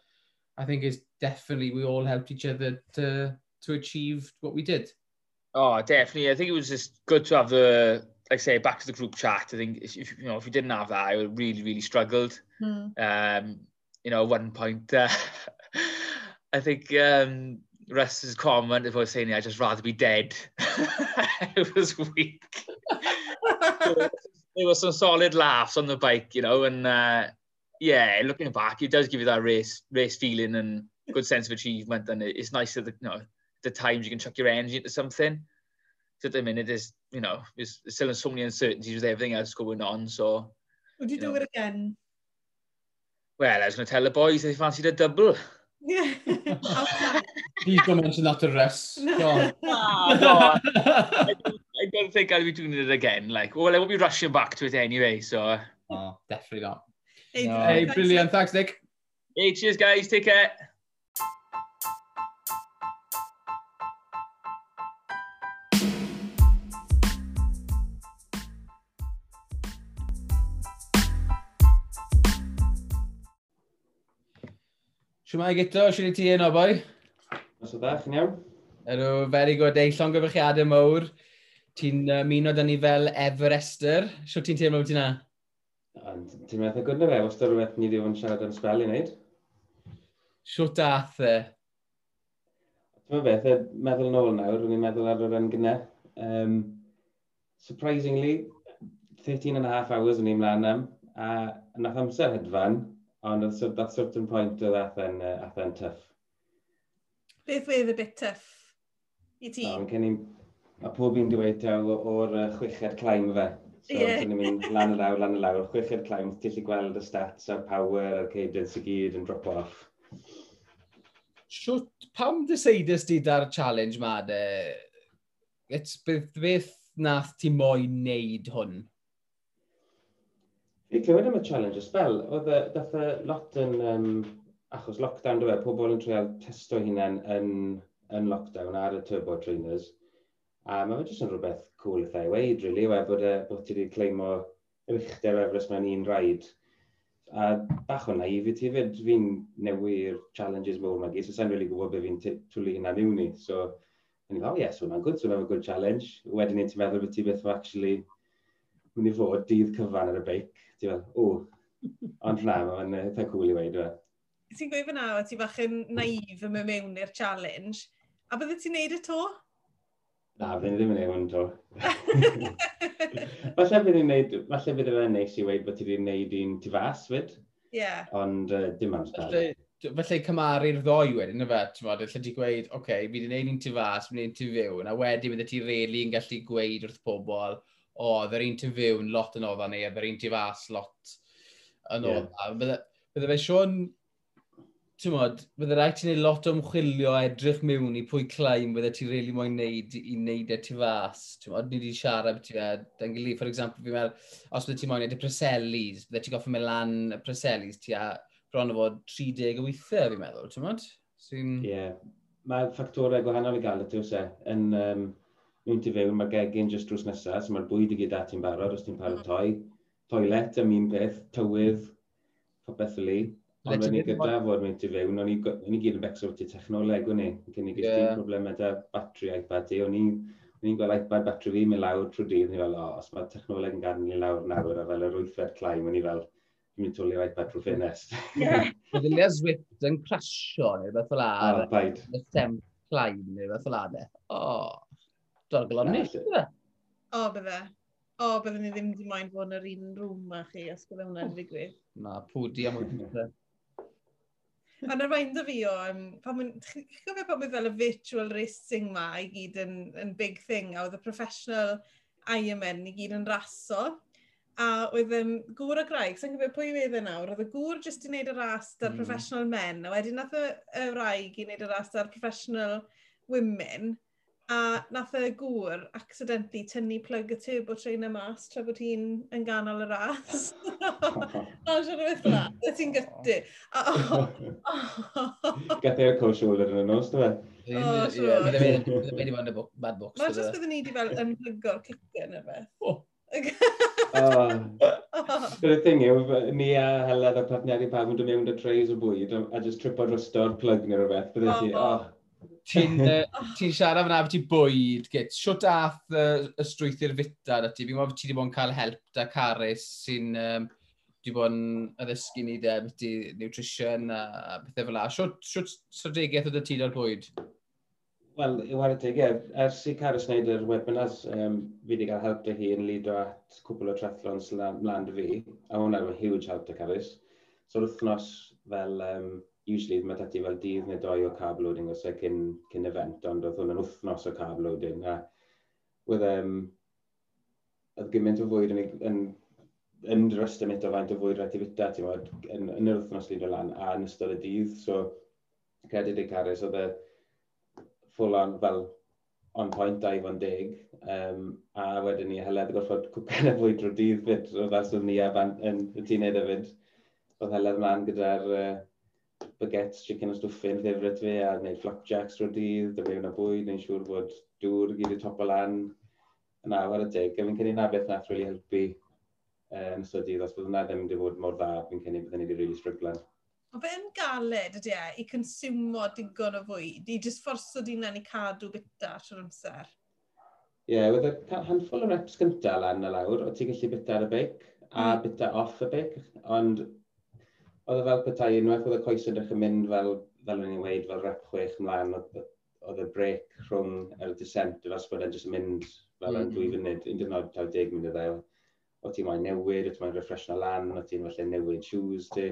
I think it's definitely, we all helped each other to, to achieve what we did. Oh, definitely. I think it was just good to have the, like I say, back to the group chat. I think, if, you know, if you didn't have that, I would really, really struggled. Mm. Um, you know, one point, uh, [laughs] I think, um, Russ's comment if I was saying, "I'd just rather be dead." [laughs] it was weak. there were some solid laughs on the bike, you know, and uh, yeah, looking back, it does give you that race race feeling and good sense of achievement, and it's nice that the, you know the times you can chuck your energy into something. So at the minute, there's you know there's, there's still so many uncertainties with everything else going on. So Would you You do know. it again? well, I was going to tell the boys they fancied a double. Please don't mention that to Russ. No. [laughs] Ah, no, no. I, don't, I don't think I'll be doing it again. Like, well, I won't be rushing back to it anyway, so... Oh, definitely not. Hey, no. hey brilliant. Thanks, Nick. Hey, cheers, guys. Take care. Siwmai gyto, siwr i ti yno, boi? Os o dda, chi'n iawn? Ydw, very good. Ei, llon gyfrichiadau mawr. Ti'n uh, muno dyn ni fel Everester. Siw ti'n teimlo beth yna? na? Ti'n meddwl gwrdd na fe, os da rhywbeth ni ddim yn siarad yn sbel i wneud? Siw dath e? Ti'n meddwl e, meddwl yn ôl nawr, rwy'n meddwl ar yr gynnau. Um, surprisingly, 13 and a half hours yn ei mlaen am, a nath amser hedfan, Ond at that certain point oedd athen, uh, athen tuff. Beth wedd y bit tough i ti? Um, cyn i, a pob un dweud o'r uh, chweched claim fe. So, yeah. cyn mynd lan y lawr, lan y lawr. Chweched claim, ti'n lli gweld y stats a'r power a'r cadence i gyd yn drop off. Siwt, pam deseidus di da'r challenge ma de? It's beth, beth nath ti moyn neud hwn? Fi clywed am y challenge ysbel. Oedd y deffau lot yn, um, achos lockdown dywe, pobl yn treial testo hunain yn, yn lockdown ar y turbo trainers. A mae fe jyst yn rhywbeth cool eitha i weid, really, we, bod, e, bod ti wedi cleimo uchder Everest mewn un rhaid. A bach o naif i ti fyd, fi'n newi'r challenges mowr mae gyd, so sa'n really gwybod beth fi'n twlu hynna miwn i. So, yn i fel, yes, hwnna'n good, so hwnna'n good challenge. Wedyn ni ti'n meddwl beth ti beth o actually mynd i fod dydd cyfan ar y beic. Ti'n fel, o, ond na, mae'n eitha cool i weid. Ti'n gweud fyna, o ti bach yn naif yn mynd mewn i'r challenge. A bydde ti'n neud y to? Na, fydde ddim yn neud hwn to. [laughs] falle bydd i'n neud, falle bydd e'n neis i weid bod ti wedi'n neud un tu fas fyd. Ie. Yeah. Ond uh, dim amser. Felly, felly cymaru'r ddoi wedyn, y fe, ti'n modd, lle ti gweud, oce, okay, fi wedi'n neud un tu fas, fi wedi'n neud un tu fyw, a wedyn bydde ti rili really yn gallu gweud wrth pobl, o, oh, dde'r un ti fyw yn lot yn oedda ni, a dde'r un ti fas lot yn oedda. Yeah. Bydde fe Sion, ti'n modd, bydde rhaid ti'n neud lot o ymchwilio a edrych mewn i pwy claim bydde ti'n really moyn neud i neud e ti fas. Ti'n modd, ni wedi siarad beth ti'n dan gilydd. For example, fi'n meddwl, os bydde ti'n moyn neud y preselis, bydde ti'n goffi mewn lan y preselis, ti a bron o fod 30 o weithiau, fi'n meddwl, ti'n modd? Ie, yeah. mae ffactorau gwahanol i gael, ydw se, yn um, mynd i fewn, mae gegin jyst drws nesaf, so mae'r bwyd i gyd ati'n barod os ti'n paratoi. Mm. Toilet am un beth, tywydd, popeth li. Ond ro'n i gyda fod mynd i fewn, o'n i gyd yn becso fod i technoleg, o'n i. Cyn i gyd yeah. problemau da batri iPad i. O'n i'n gweld iPad batri fi mynd lawr trwy dydd, o'n i fel, o, os mae technoleg yn gadw ni lawr nawr, mm. a fel yr wythfed claim, o'n i fel, dwi'n mynd twli'r iPad trwy ffenest. [laughs] Oedd Ilia Zwift yn crasio neu beth fel ar. O, baid. Y stem claim neu beth fel ar. O. Darglan nes, bydde? E? O, bydde. O, bydde ni ddim wedi moyn fod yn yr un rŵm ma chi, os bydde hwnna'n oh. digwydd. Na, pwdi am wyth meter. Ond yr fain fi o, um, pan mwyn, chi'n gofio pan mwyn fel y virtual racing ma i gyd yn, yn big thing, a oedd y professional Ironman i gyd yn raso. A oedd um, gŵr o graig, sy'n gofio pwy wedd e nawr, oedd y gŵr jyst i wneud y ras da'r mm. professional men, a wedyn nath y, y raig i wneud y ras da'r professional women, A nath y gŵr accidentally tynnu plug y turbo train y mas tra bod hi'n yn ganol y ras. [laughs] Na, siarad beth e? na, [laughs] [laughs] y ti'n gyty. Gath e'r cold shoulder yn y nos, dy fe? O, siwr. Mae'n mynd i fod yn y bad box. Mae'n jyst byddwn ni wedi fel ymlygo'r cicio yn y beth. But y thing yw, ni a Heledd a partneri pawb yn dod mewn dy trays o bwyd a just tripo drosto'r plug neu rhywbeth. Bydde ti, oh, ti'n [laughs] uh, ti siarad fyna, ti bwyd, gyd. Siwt dath uh, y strwythu'r fita da ti? Fi'n gwybod ti wedi bod yn cael help da Caris sy'n um, wedi bod yn addysgu ni de, beth nutrition a, a pethau fel la. Siwt strategaeth oedd y ti o'r bwyd? Wel, i wario teg, ie. Ers i Caris wneud yr webinars, um, fi wedi cael help dy hi yn lido at cwbl o trethlons mlaen dy fi. A hwnna yw huge help dy Caris. So'r wythnos fel um, usually mae dati fel dydd neu doi o carb loading os e cyn, cyn event, ond oedd hwn yn wythnos o carb loading. A with, um, oedd gymaint o fwyd yn, yn, yn restymit o faint o fwyd rhaid i fyta, ti'n bod, yn, yn yr wythnos lyd o lan, a yn ystod y dydd. So, credit i Caris, oedd e full on fel on point da i fo'n deg, um, a wedyn ni heledd gorfod cwcan y fwyd drwy dydd fyd, o fel swn ni a fan, yn y tîn edrych fyd. Oedd heledd mlaen gyda'r uh, baguettes, chicken a stwffin, ffefryd fi, a wneud flapjacks drwy'r dydd, dy fewn a bwyd, neu'n siŵr bod dŵr gyd i top o lan Yna, awr y deg. Fi'n cynnig na beth nath really helpu yn ystod dydd, os bydd hwnna ddim wedi bod mor dda, fi'n cynnig byddwn ni wedi really stryglan. O be yn galed ydy e, i consumo digon o fwyd, i just fforso di na'n i cadw bita trwy'r amser? Ie, yeah, wedd y handful o reps gyntaf lan y lawr, o ti'n gallu bita ar y beic, a mm. bita off y beic, ond Oedd e fel petai unwaith oedd y coes yn dechrau mynd fel, fel o'n i'n weid, fel rep chwech ymlaen, oedd y brec rhwng yr descent, yr asbod yn just mynd fel mm. yn dwy mm-hmm. funud, un dyn nhw'n taw deg mynd o ddeo. O ti'n mae'n newid, o ti'n mae'n refresh na lan, o ti'n falle newid shoes ti.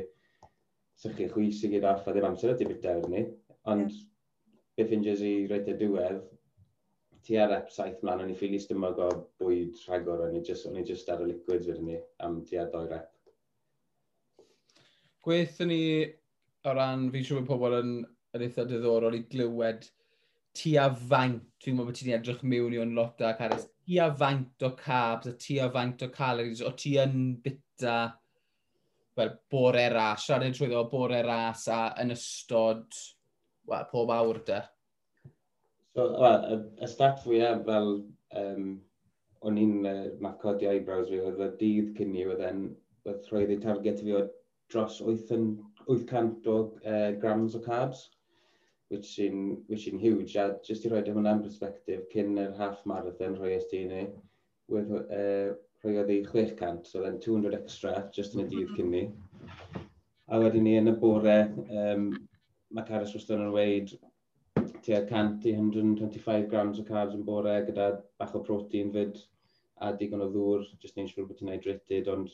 Sychu chwys i gyd off, a ddim amser o ti bit ni. Ond yeah. beth fi'n jyst i reit y diwedd, ti ar ep saith mlaen, o'n i ffili stymog o bwyd rhagor, o'n i just, just ar y liquids wedyn ni, am ti ar doi rep. Gweithio ni o ran, fi'n siŵr bod pobl yn, yn eitha diddorol i glywed tu a faint, fi'n meddwl bod ti'n edrych mewn i o'n lot a caris, tu a faint o carbs, a tu a faint o calories, o ti yn bita fel bore ras, siarad trwy o bore ras a yn ystod well, pob awr da. So, well, y, y stat fwyaf fel um, o'n i'n uh, map codio eyebrows fi, oedd y dydd cyn i, oedd e'n roedd ei target fi o dros 800 o uh, grams o carbs, which in, which in huge. A just i roi hwnna'n e perspective, cyn yr half marathon rhoi ysdi ni, with, uh, rhoi oedd ei 600, so then 200 extra just yn y dydd cyn ni. A wedyn ni yn y bore, um, mae Caris Wyston yn weid tua 100 i 125 grams o carbs yn bore gyda bach o protein fyd a digon o ddŵr, jyst ni'n siŵr bod ti'n hydrated, ond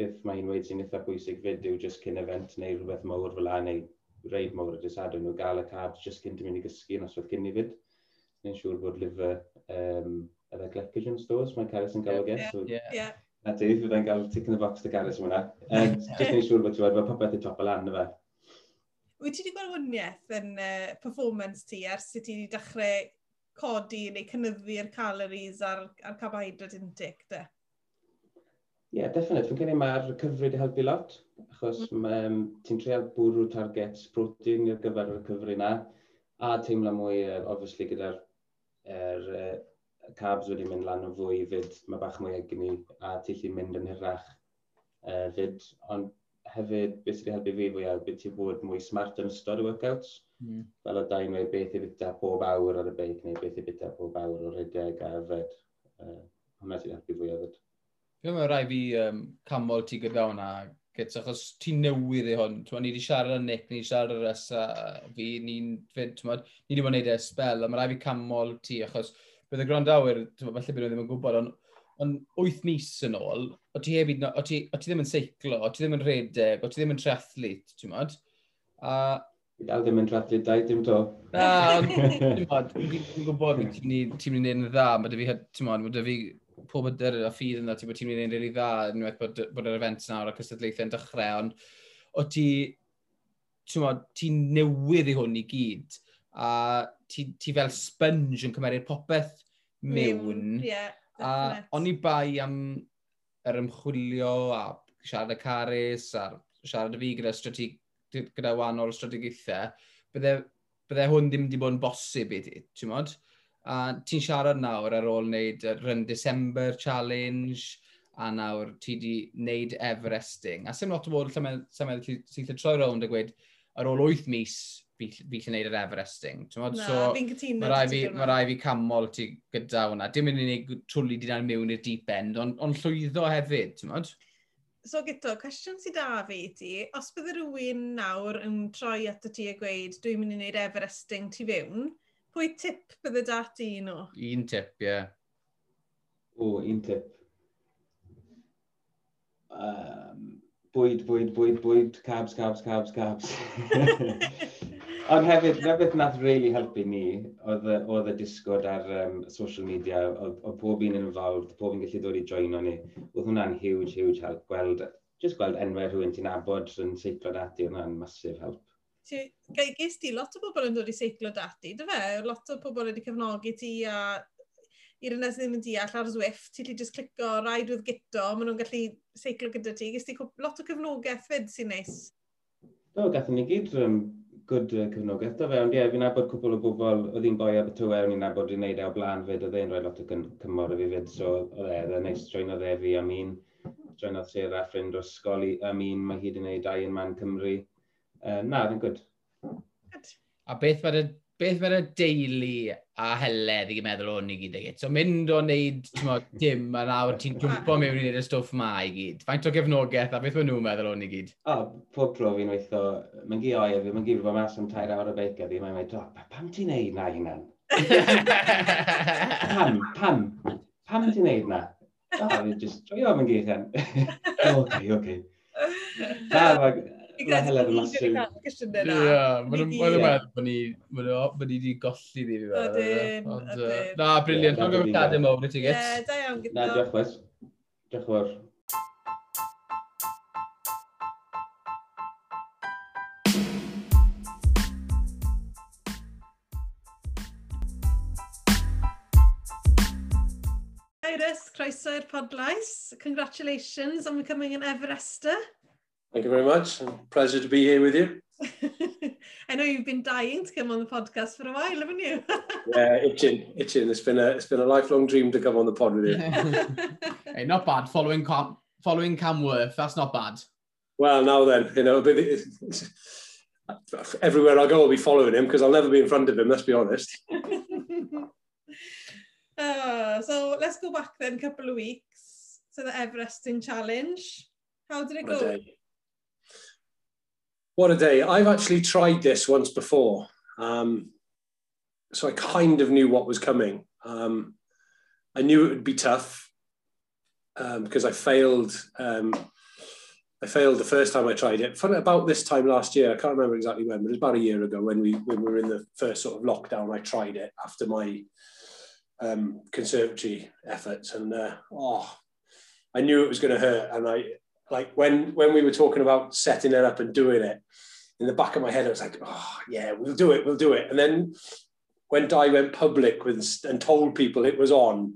beth mae hi'n weid sy'n eitha pwysig fyd yw jyst cyn event neu rhywbeth mawr fel la neu reid mawr y disadwn nhw gael y carbs jyst cyn dymu'n i gysgu yn oswedd cyn i fyd. Ni'n siŵr bod liver um, efo glycogen stores, mae Caris yn gael o ges. Yeah. Na ti, fydda'n cael tick in the box dy Caris yma. Um, just ni'n siŵr bod ti'n bod popeth i top o lan fe. Wyt ti wedi gweld hwniaeth yn uh, performance ti ers i ti wedi dechrau codi neu cynnyddu'r calories a'r, ar carbohydrate intake, de? Ie, yeah, definite. Fi'n credu mae'r cyfrif wedi helpu lot, achos mm. ti'n treol bwrw targets protein i'r gyfer y cyfrif na, a teimlo mwy, uh, obviously, gyda'r er, uh, carbs wedi mynd lan o fwy fyd, mae bach mwy egni, a ti lli mynd yn hirach uh, fyd. Ond hefyd, beth sydd wedi helpu fi fwy awr, beth ti'n bod mwy smart yn ystod y workouts, mm. fel o dain wedi beth i bita pob awr ar y beic, neu beth i bita pob awr o rhedeg a yfed. Uh, hwnna sydd wedi helpu fwy o fyd. Dwi'n meddwl rai fi um, camol ti gyda hwnna, gyts, achos ti'n newydd i hwn. Twa, ni wedi siarad â Nick, ni wedi siarad â rys a fi, ni'n fyd, ni wedi bod yn neud e spel, a mae rai fi camol ti, achos bydd y grondawyr, falle bydd nhw ddim yn gwybod, ond on 8 mis yn ôl, o ti, hefyd, o, ti, o ti ddim yn seiclo, o ti ddim yn redeg, o ti ddim yn triathlet, ti'n modd? A... Fi Dal ddim yn triathlete, dau, dim to. Na, ti'n modd, ti'n gwybod, ti'n mynd i'n dda, mae dy fi, ti'n modd, mae dy fi pob yr a ffydd yna, ti'n bod ti'n mynd i'n rili dda, unwaith bod, bod yr event nawr a cystadlaethau yn dechrau, ond o ti, ti'n newydd i hwn i gyd, a ti, ti fel sponge yn cymeriad popeth mewn. Yeah. A o'n i bai am yr ymchwilio a siarad y caris a siarad y fi gyda, strateg, gyda wahanol strategaethau, bydde, bydde hwn ddim wedi bod yn bosib i ti, ti'n modd? A ti'n siarad nawr ar ôl wneud Run December Challenge, a nawr ti di wneud Everesting. A sy'n lot o bod sy'n sy'n troi rownd a gweud, ar ôl 8 mis, fi lle wneud yr Everesting. Na, so, fi'n cytuno. Mae rai fi, ma rai fi camol ti gyda hwnna. Dim yn unig twli di dan mewn i'r deep end, ond on llwyddo hefyd, ti'n modd? So gyto, cwestiwn sydd da fi ti, os bydde rhywun nawr yn troi at y ti a gweud, dwi'n mynd i wneud Everesting ti fewn, Pwy tip bydde dati un nhw? Un tip, ie. Yeah. O, un tip. Um, bwyd, bwyd, bwyd, bwyd, cabs, cabs, cabs, cabs. [laughs] Ond hefyd, na beth nath really helpu ni, oedd y disgod ar um, social media, oedd pob un yn involved, pob un gallu dod i join joino ni. Oedd hwnna'n huge, huge help. Gweld, just gweld enwau rhywun ti'n abod yn seiclo dati, oedd hwnna'n massive help. Ges ti lot o bobl yn dod i seiclo dati, dy fe? Lot o bobl wedi cefnogi ti a i'r ynes ddim yn deall ar Zwift, ti'n wedi just clico rhaid with gito, maen nhw'n gallu seiclo gyda ti. Ges ti lot o cefnogaeth fyd sy'n neis? Do, gathom ni gyd um, good uh, cefnogaeth do fe, ond ie, yeah, fi'n nabod cwpl o bobl, oedd hi'n boi ar y tywe, o'n i'n nabod i'n neud e o blaen fyd, oedd e'n rhoi lot o cymor i fi fyd, so oedd e, oedd e'n neis join oedd e fi am un, join oedd Sarah, ffrind o sgol am un, mae hyd yn neud Iron man Cymru. Uh, na, dwi'n gwyd. A beth mae'r beth mae'r deulu a heledd i meddwl o'n i gyd ag So mynd o wneud dim a nawr ti'n [laughs] jwmpo mewn i wneud y stwff ma i gyd. Faint o gefnogaeth a beth mae nhw'n meddwl o'n i gyd? O, oh, pob tro fi'n weithio, mae'n gi oer fi, mae'n gi bod mas am tair awr o beic a fi, mae'n meddwl, oh, pam ti'n neud na hynna'n? [laughs] pam, pam, pam ti'n neud na? O, oh, fi'n just, o, mae'n gi eithaf. Oce, oce. Na, Mae Helen yn massive. Ie, mae'n meddwl bod ni wedi golli ddi fi fel. Ydyn, Na, briliant. Mae'n cadw mowr i ti gyd. Ie, da iawn gyda. Na, diolch wes. Diolch fawr. Iris, croeso i'r podlais. Congratulations on becoming an Everester. Thank you very much. Pleasure to be here with you. [laughs] I know you've been dying to come on the podcast for a while, haven't you? [laughs] Yeah, itching, itching. It's been a it's been a lifelong dream to come on the pod with you. [laughs] Hey, not bad. Following Cam, following Cam Worth, that's not bad. Well, now then, you know, but everywhere I go, I'll be following him because I'll never be in front of him. Let's be honest. Uh, so let's go back then a couple of weeks to the Everesting Challenge. How did it What a go? What a day! I've actually tried this once before, um, so I kind of knew what was coming. Um, I knew it would be tough um, because I failed. Um, I failed the first time I tried it. Fun about this time last year, I can't remember exactly when, but it was about a year ago when we when we were in the first sort of lockdown. I tried it after my um, conservatory efforts, and uh, oh, I knew it was going to hurt. And I like when when we were talking about setting it up and doing it, in the back of my head, I was like, oh yeah, we'll do it, we'll do it. And then when Di went public with and told people it was on,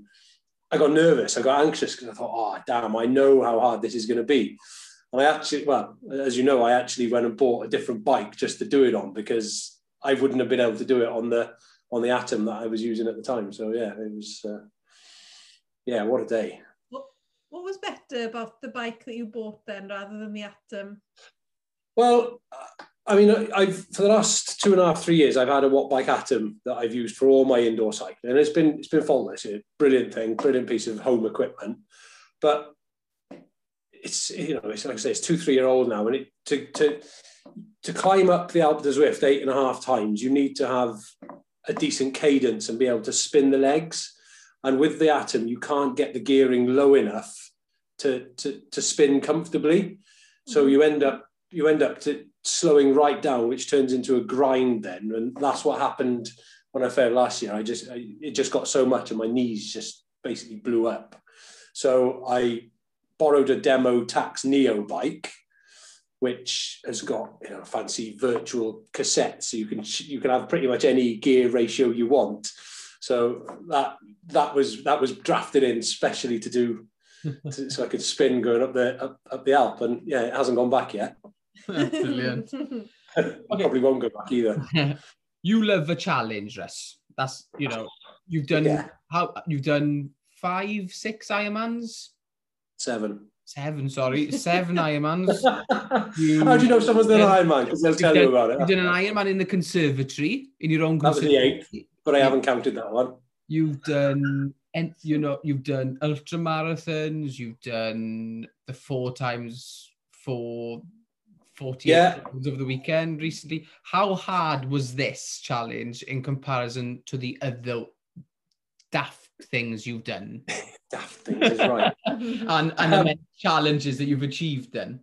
I got nervous. I got anxious because I thought, oh damn, I know how hard this is going to be. And I actually, well, as you know, I actually went and bought a different bike just to do it on because I wouldn't have been able to do it on the on the Atom that I was using at the time. So yeah, it was, uh, yeah, what a day. What was better about the bike that you bought then rather than the Atom? Well, I mean, I've for the last two and a half, three years, I've had a Watt Bike Atom that I've used for all my indoor cycling, and it's been it's been faultless. It's a brilliant thing, brilliant piece of home equipment, but it's you know, it's like I say, it's two, three year old now, and it to to to climb up the Alpe d'Huez eight and a half times, you need to have a decent cadence and be able to spin the legs. And with the Atom, you can't get the gearing low enough to to, to spin comfortably. So mm. you end up you end up to slowing right down, which turns into a grind then, and that's what happened when I failed last year. I just I, it just got so much, and my knees just basically blew up. So I borrowed a demo Tax Neo bike, which has got you know fancy virtual cassettes, so you can you can have pretty much any gear ratio you want. So that that was that was drafted in specially to do to, so I could spin going up the up, up the Alp, and yeah, it hasn't gone back yet. [laughs] Brilliant. [laughs] Probably won't go back either. [laughs] you love a challenge, Russ. That's you know you've done Yeah. how you've done five, six Ironmans, Seven. seven. Sorry, seven Ironmans. How do you know someone's done an Ironman? Because they'll tell you about it. You've done an Ironman in the conservatory in your own That was the conservatory. but I haven't counted that one. You've done, you know, you've done ultra marathons. You've done the four times four, 40 yeah. of the weekend recently. How hard was this challenge in comparison to the other daft things you've done? [laughs] daft things, right. [laughs] and and um, the challenges that you've achieved then?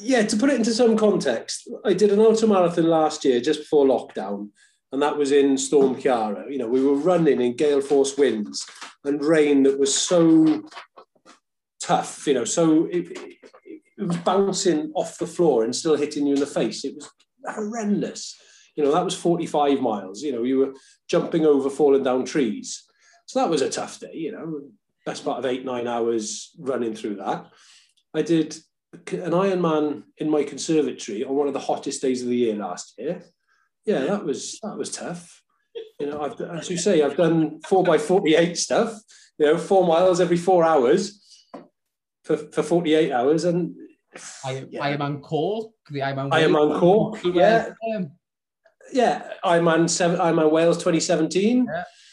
Yeah, to put it into some context, I did an ultra marathon last year just before lockdown. And that was in Storm Chiara. You know, we were running in gale force winds and rain that was so tough. You know, so it, it, was bouncing off the floor and still hitting you in the face. It was horrendous. You know, that was 45 miles. You know, you were jumping over falling down trees. So that was a tough day, you know, best part of eight, nine hours running through that. I did an Ironman in my conservatory on one of the hottest days of the year last year. Yeah, that was that was tough. You know, I've, as you say, I've done four by forty-eight stuff. You know, four miles every four hours for, for forty-eight hours, and I, Yeah. Ironman Cork, the Ironman Ironman Cork, yeah. Um, yeah, Ironman seven, Ironman Wales 2017.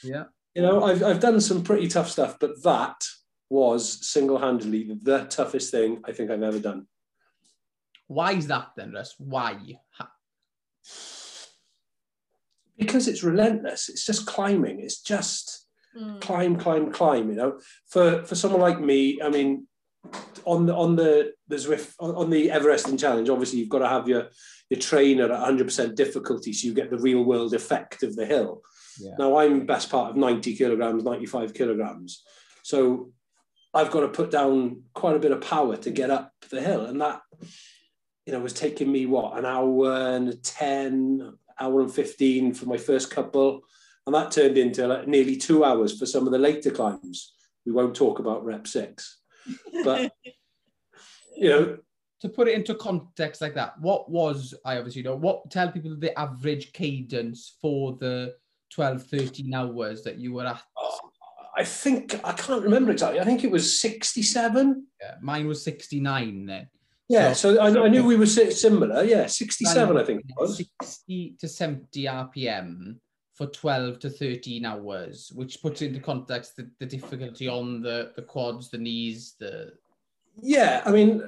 yeah. You know, I've I've done some pretty tough stuff, but that was single-handedly the toughest thing I think I've ever done. Why is that then, Russ? Why? Ha- Because it's relentless. It's just climbing. It's just Mm. climb, climb, climb. You know, for for someone like me, I mean, on the on the the Zwift on on the Everesting challenge, obviously you've got to have your your trainer at 100% difficulty, so you get the real world effect of the hill. Yeah. Now I'm best part of 90 kilograms, 95 kilograms, so I've got to put down quite a bit of power to get up the hill, and that you know was taking me what an hour and 10, hour and 15 for my first couple. And that turned into like nearly two hours for some of the later climbs. We won't talk about rep six. But, [laughs] you know, to put it into context like that, what was, I obviously know, what, tell people the average cadence for the 12, 13 hours that you were at. I think, I can't remember exactly. I think it was 67. Yeah, mine was 69 then. Yeah, so, so I, I, knew we were similar. Yeah, 67, I think it was. 60 to 70 RPM for 12 to 13 hours, which puts into context the, the difficulty on the, the quads, the knees, the... Yeah, I mean,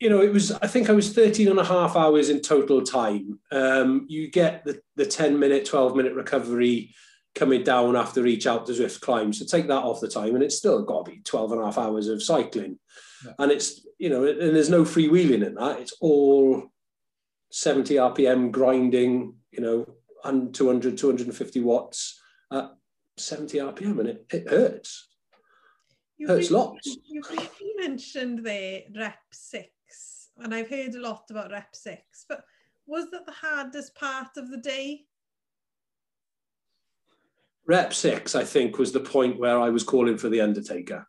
you know, it was, I think I was 13 and a half hours in total time. Um, you get the, the 10 minute, 12 minute recovery coming down after each out the Zwift climb. So take that off the time and it's still got to be 12 and a half hours of cycling. Yeah. And it's, you know, and there's no freewheeling in that. It's all 70 RPM grinding, you know, and 200, 250 watts at 70 RPM and it, it hurts. You Hurts briefly- lots. You briefly mentioned there rep six, and I've heard a lot about rep six, but was that the hardest part of the day? Rep six, I think, was the point where I was calling for the Undertaker.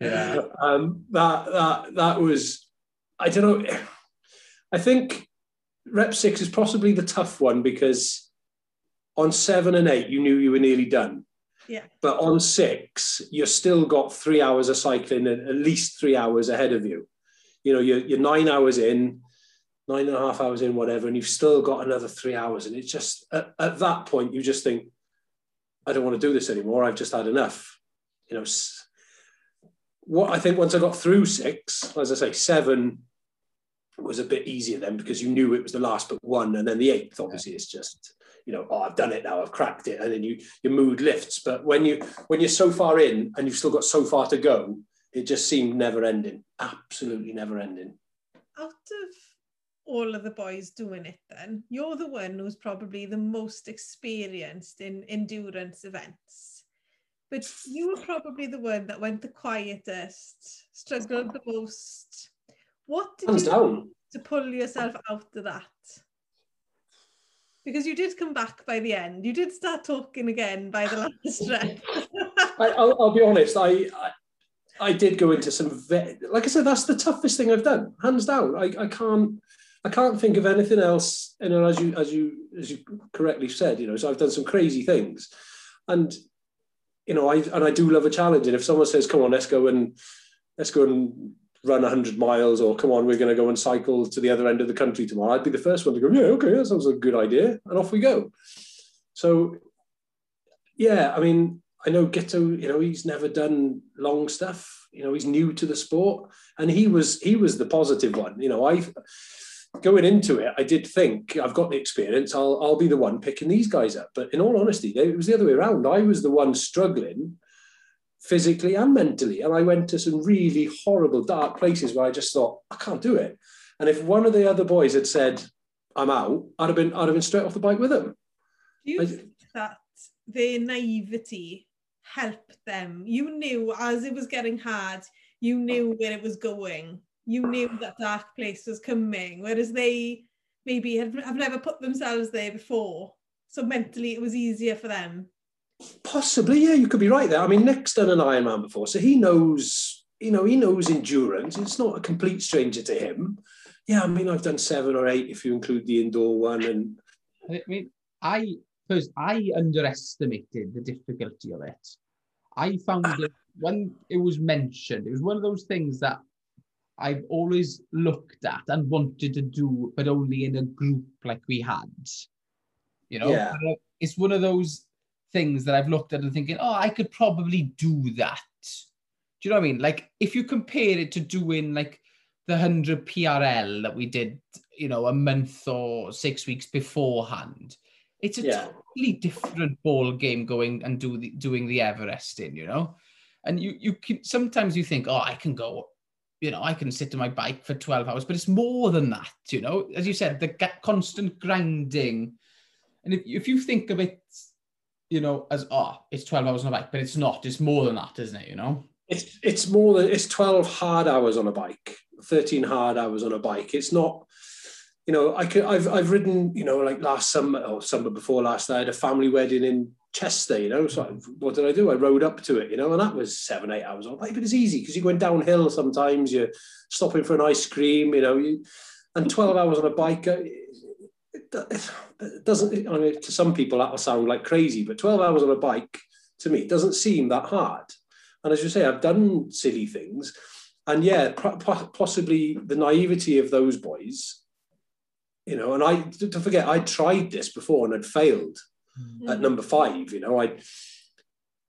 Yeah. [laughs] Um, that that that was, I don't know. I think rep six is possibly the tough one because on seven and eight you knew you were nearly done. Yeah. But on six, you've still got three hours of cycling and at least three hours ahead of you. You know, you're, you're nine hours in, nine and a half hours in, whatever, and you've still got another three hours. And it's just at, at that point, you just think, I don't want to do this anymore. I've just had enough. You know, what I think once I got through six, as I say, seven was a bit easier then because you knew it was the last but one, and then the eighth, obviously, it's just you know, oh, I've done it now, I've cracked it, and then you your mood lifts. But when you when you're so far in and you've still got so far to go, it just seemed never ending, absolutely never ending. Out of all of the boys doing it, then you're the one who's probably the most experienced in endurance events. But you were probably the one that went the quietest, struggled the most. What did Hands you down. do to pull yourself out of that? Because you did come back by the end. You did start talking again by the last [laughs] rep. I, I'll, I'll be honest. I, I I did go into some ve- like I said. That's the toughest thing I've done, hands down. I, I can't I can't think of anything else. Know, as you as you as you correctly said, you know, so I've done some crazy things, and you know, I and I do love a challenge. And if someone says, "Come on, let's go and let's go and run 100 miles," or "Come on, we're going to go and cycle to the other end of the country tomorrow," I'd be the first one to go, "Yeah, okay, that sounds like a good idea," and off we go. So, yeah, I mean, I know Ghetto, you know, he's never done long stuff. You know, he's new to the sport, and he was he was the positive one. You know, I going into it, I did think I've got the experience. I'll I'll be the one picking these guys up. But in all honesty, it was the other way around. I was the one struggling physically and mentally, and I went to some really horrible, dark places where I just thought I can't do it. And if one of the other boys had said I'm out, I'd have been I'd have been straight off the bike with them. Do you I- think that their naivety helped them? You knew as it was getting hard, you knew where it was going. You knew that dark place was coming, whereas they maybe have, have never put themselves there before. So mentally, it was easier for them. Possibly, yeah, you could be right there. I mean, Nick's done an Ironman before, so he knows, you know, he knows endurance. It's not a complete stranger to him. Yeah, I mean, I've done seven or eight if you include the indoor one, and I mean, I first I underestimated the difficulty of it. I found [sighs] it when it was mentioned, it was one of those things that I've always looked at and wanted to do, but only in a group like we had. You know, Yeah. It's one of those things that I've looked at and thinking, oh, I could probably do that. Do you know what I mean? Like, if you compare it to doing like the 100 PRL that we did, you know, a month or six weeks beforehand, it's a Yeah. totally different ball game going and do the, doing the Everesting, you know? And you, you can, sometimes you think, oh, I can go, you know, I can sit on my bike for 12 hours, but it's more than that, you know? As you said, the constant grinding. And if, if you think of it, you know, as, oh, it's 12 hours on a bike, but it's not. It's more than that, isn't it, you know? it's it's more than it's 12 hard hours on a bike 13 hard hours on a bike it's not you know i could i've i've ridden you know like last summer or summer before last i had a family wedding in chester you know so what did i do? I rode up to it you know and that was seven eight hours on but it's easy because you're going downhill sometimes you're stopping for an ice cream you know you and 12 hours on a bike uh, it, it doesn't I mean, to some people that will sound like crazy but 12 hours on a bike to me doesn't seem that hard. And as you say, I've done silly things. And yeah, possibly the naivety of those boys, you know, and I, to forget, I tried this before and had failed at mm. number five, you know, I,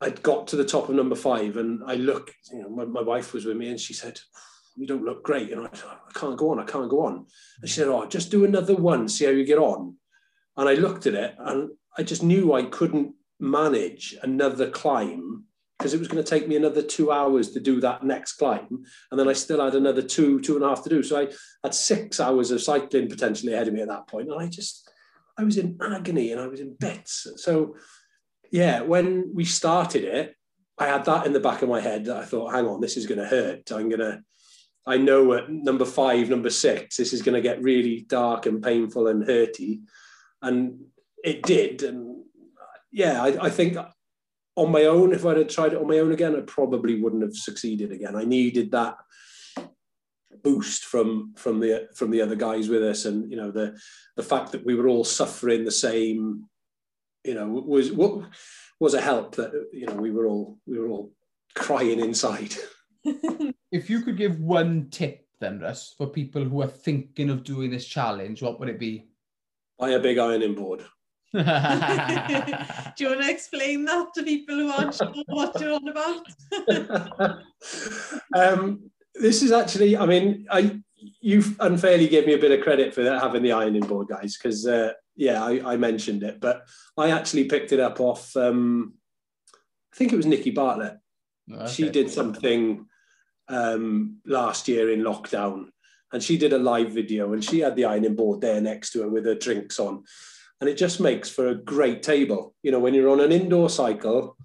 I'd got to the top of number five and I look, you know, my, my wife was with me and she said, you don't look great. And I said, I can't go on, I can't go on. And she said, oh, just do another one, see how you get on. And I looked at it and I just knew I couldn't manage another climb because it was going to take me another two hours to do that next climb. And then I still had another two, two and a half to do. So I had six hours of cycling potentially ahead of me at that point. And I just, I was in agony and I was in bits. So yeah, when we started it, I had that in the back of my head that I thought, hang on, this is going to hurt. I'm going to, I know at number five, number six, this is going to get really dark and painful and hurty. And it did. And yeah, I, I think on my own, if I'd have tried it on my own again, I probably wouldn't have succeeded again. I needed that boost from from the from the other guys with us, and you know the the fact that we were all suffering the same, you know, was what was a help that you know we were all we were all crying inside. [laughs] If you could give one tip then, Russ, for people who are thinking of doing this challenge, what would it be? Buy a big ironing board. [laughs] Do you want to explain that to people who aren't sure what you're on about? [laughs] um, this is actually, I mean, I you unfairly gave me a bit of credit for that, having the ironing board, guys, because uh, yeah, I, I mentioned it, but I actually picked it up off. Um, I think it was Nikki Bartlett. She did something um, last year in lockdown, and she did a live video, and she had the ironing board there next to her with her drinks on, and it just makes for a great table. You know, when you're on an indoor cycle,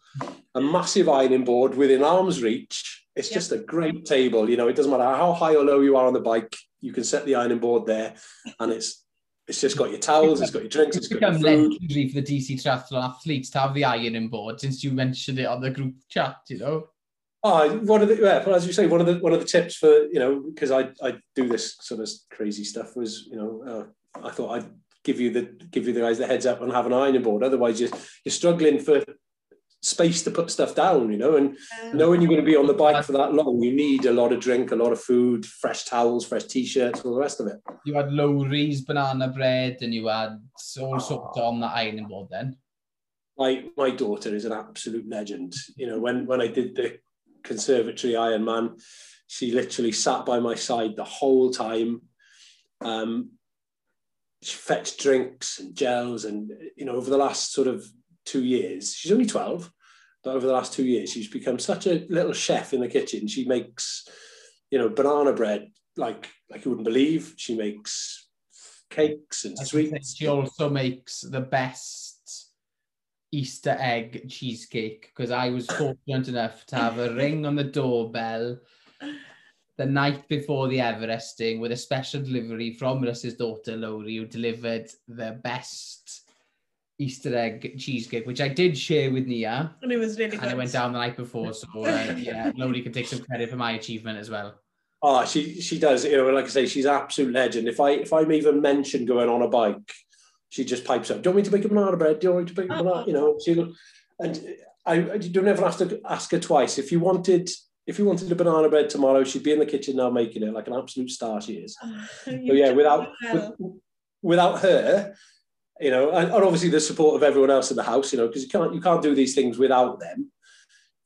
a massive ironing board within arm's reach. It's Yeah. just a great table. You know, it doesn't matter how high or low you are on the bike. You can set the ironing board there, and it's it's just got your towels, it's got your drinks, it's It's got your become food. legendary for the DC triathlon athletes to have the ironing board since you mentioned it on the group chat, you know? Oh, one of the yeah, well, as you say, one of the one of the tips for you know because I I do this sort of crazy stuff was you know uh, I thought I'd give you the give you the guys the heads up and have an ironing board. Otherwise, you're you're struggling for space to put stuff down, you know, and knowing you're going to be on the bike for that long, you need a lot of drink, a lot of food, fresh towels, fresh t-shirts, all the rest of it. You had Lowry's banana bread and you had all sorts on the ironing board then. my my daughter is an absolute legend. You know, when when I did the conservatory Ironman, she literally sat by my side the whole time. Um, she fetched drinks and gels, and you know, over the last sort of two years, she's only twelve, but over the last two years, she's become such a little chef in the kitchen. She makes, you know, banana bread like like you wouldn't believe. She makes cakes and sweets. She also makes the best Easter egg cheesecake because I was fortunate enough to have a ring on the doorbell the night before the Everesting with a special delivery from Russ's daughter Lowry, who delivered the best Easter egg cheesecake, which I did share with Nia, And it was really good. and it went down the night before, so uh, [laughs] yeah, nobody can take some credit for my achievement as well. Oh, she she does. You know, like I say, she's an absolute legend. If I if I'm even mentioned going on a bike, she just pipes up. Do you want me to make a banana bread? Do you want me to make a banana? You know, she and I, I you don't ever have to ask her twice. If you wanted if you wanted a banana bread tomorrow, she'd be in the kitchen now making it like an absolute star. She is. [laughs] So yeah, without with, without her, you know, and, and obviously the support of everyone else in the house, you know, because you can't you can't do these things without them,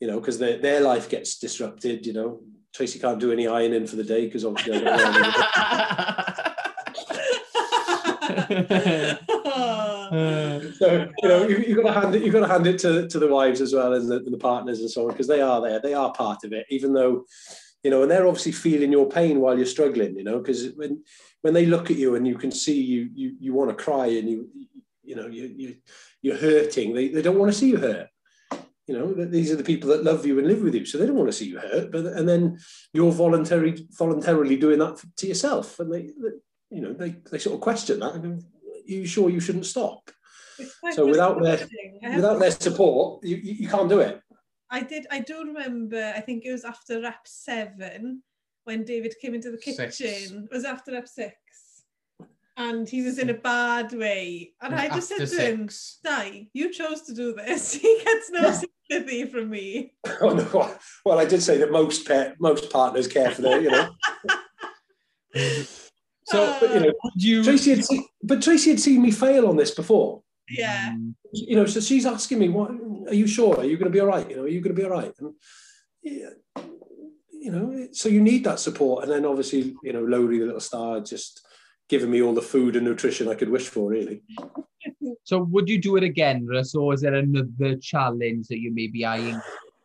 you know, because their their life gets disrupted. You know, Tracy can't do any ironing for the day because obviously. I don't [laughs] so you know you, you've got to hand it you've got to hand it to, to the wives as well and the, and the partners and so on because they are there they are part of it even though you know and they're obviously feeling your pain while you're struggling you know because when when they look at you and you can see you you, you want to cry and you you know you, you you're hurting they, they don't want to see you hurt. You know these are the people that love you and live with you so they don't want to see you hurt but and then you're voluntary voluntarily doing that to yourself and they, they you know they, they sort of question that and are you sure you shouldn't stop? So without their without their support you, you can't do it I did. I do remember. I think it was after rep seven when David came into the kitchen. Six. It was after rep six, and he was in a bad way. And I just said to him, six. "Di, you chose to do this. [laughs] He gets no sympathy from me." [laughs] oh, no. well i did say that most pa- most partners care for their you know [laughs] So, but, you know you... tracy had seen, but tracy had seen me fail on this before Yeah. Mm, you know, so she's asking me, "What are you sure? Are you going to be all right? You know, are you going to be all right?" And yeah, you know, so you need that support, and then obviously, you know, Lowry, the little star, just giving me all the food and nutrition I could wish for, really. [laughs] So would you do it again, Russ, or is there another challenge that you may be eyeing?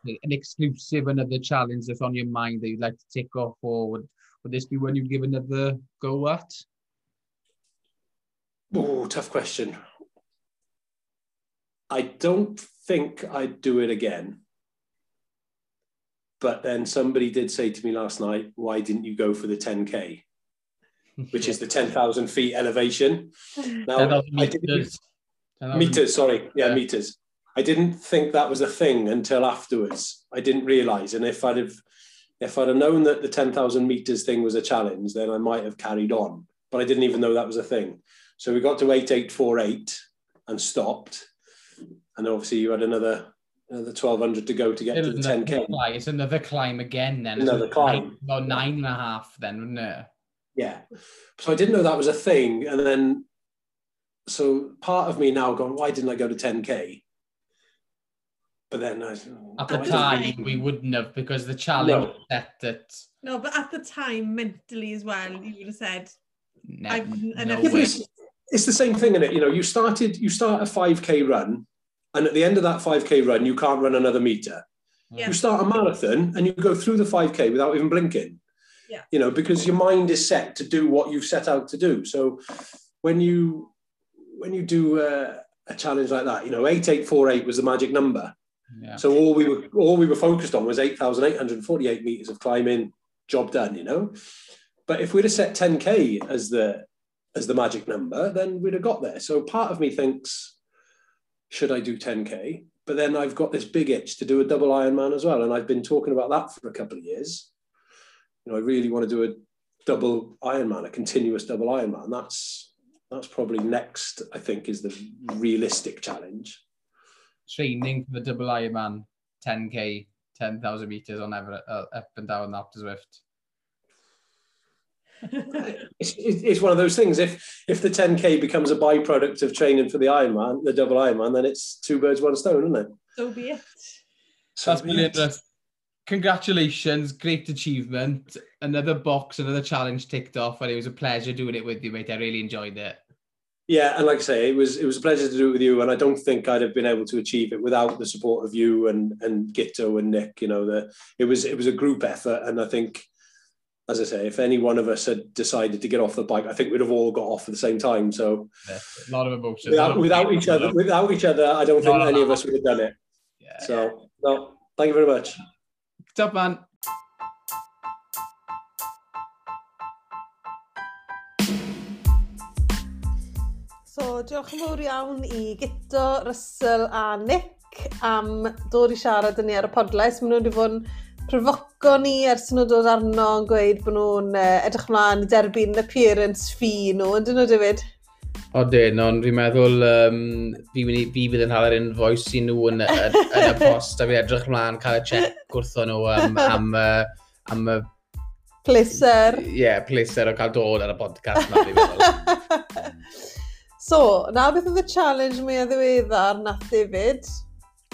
An exclusive, another challenge that's on your mind that you'd like to tick off, or would, would this be one you'd give another go at? Oh, tough question. I don't think I'd do it again. But then somebody did say to me last night, "Why didn't you go for the 10k?" [laughs] Which is the 10,000 feet elevation. Now, 10,000 I didn't, meters. 10,000 meters sorry yeah, Yeah. meters i didn't think that was a thing until afterwards i didn't realize and if i'd have if i'd have known that the 10000 meters thing was a challenge then i might have carried on but i didn't even know that was a thing so we got to 8848 and stopped and obviously you had another another 1200 to go to get to the 10k another climb- It's another climb again then. Another It's climb. nine- About nine and a half then, wouldn't it? Yeah. So I didn't know that was a thing. And then, so part of me now going, why didn't I go to 10K? But then I, At oh, the why I- time, we wouldn't have because the challenge No. set that No, but at the time, mentally as well, you would have said, No, I wouldn't- I no never way. it's, it's the same thing in it. You know, you started, you start a 5K run, and at the end of that 5K run, you can't run another meter. Yeah. You start a marathon and you go through the 5K without even blinking. Yeah. You know, because your mind is set to do what you've set out to do. So when you when you do uh, a challenge like that, you know, 8848 was the magic number. Yeah. So all we were all we were focused on was 8,848 meters of climbing, job done, you know. But if we'd have set 10k as the as the magic number, then we'd have got there. So part of me thinks, should I do 10k? But then I've got this big itch to do a double Ironman as well, and I've been talking about that for a couple of years. You know, I really want to do a double Ironman, a continuous double Ironman. That's that's probably next. I think is the realistic challenge. Training for the double Ironman, 10k, 10,000 meters on Everett, uh, up and down that Zwift. [laughs] it's, it's it's one of those things. If if the 10k becomes a byproduct of training for the Ironman, the double Ironman, then it's two birds, one stone, isn't it? so be it. So That's brilliant. Russ. Congratulations, great achievement. Another box, another challenge ticked off, and it was a pleasure doing it with you, mate. I really enjoyed it. Yeah, and like I say, it was it was a pleasure to do it with you, and I don't think I'd have been able to achieve it without the support of you and and Gitto and Nick. You know, the it was it was a group effort, and I think, as I say, if any one of us had decided to get off the bike, I think we'd have all got off at the same time. So yeah, a lot of emotion. Without, without each other, without each other, I don't think any of us would have done it. Yeah. So no, thank you very much. Top man. So, diolch yn fawr iawn i Gito, Russell a Nick am dod i siarad yn ni ar y podlais. Maen nhw wedi bod yn profoco ni ers nhw dod arno yn gweud bod nhw'n uh, edrych mlaen i derbyn appearance fi nhw, yn dyn nhw, David? O dyn, ond fi'n meddwl um, fi, fi, fi fydd yn halau'r invoice i nhw yn, yn, yn y post a fi edrych mlaen cael y check wrtho nhw am, [laughs] am, uh, am, y... Pleser. Ie, yeah, pleser o cael dod ar y podcast yma, fi'n meddwl. [laughs] so, na beth oedd y challenge mwy mwyaf ddiweddar na David?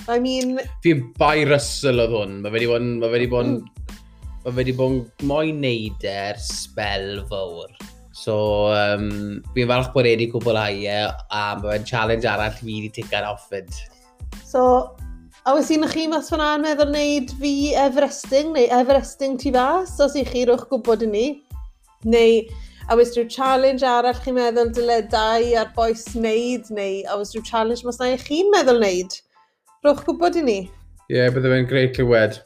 I mean... Fi bai Russell oedd hwn. Mae wedi bod... Mae wedi bod... Mm. Mae wedi bod mwy neud er spel fawr. So, um, fi'n falch bod wedi cwbwlhau e, a mae fe'n challenge arall fi wedi tica'n offyd. So, a wes i'n chi mas fan a'n meddwl wneud fi Everesting neu Everesting ti fas, os i chi rwch gwybod i ni. Neu, a wes rhyw challenge arall chi'n meddwl dyle dau ar boes wneud, neu a wes rhyw challenge mas na i chi'n meddwl wneud. Rwy'ch gwybod i ni. Ie, yeah, bydde fe'n greu clywed.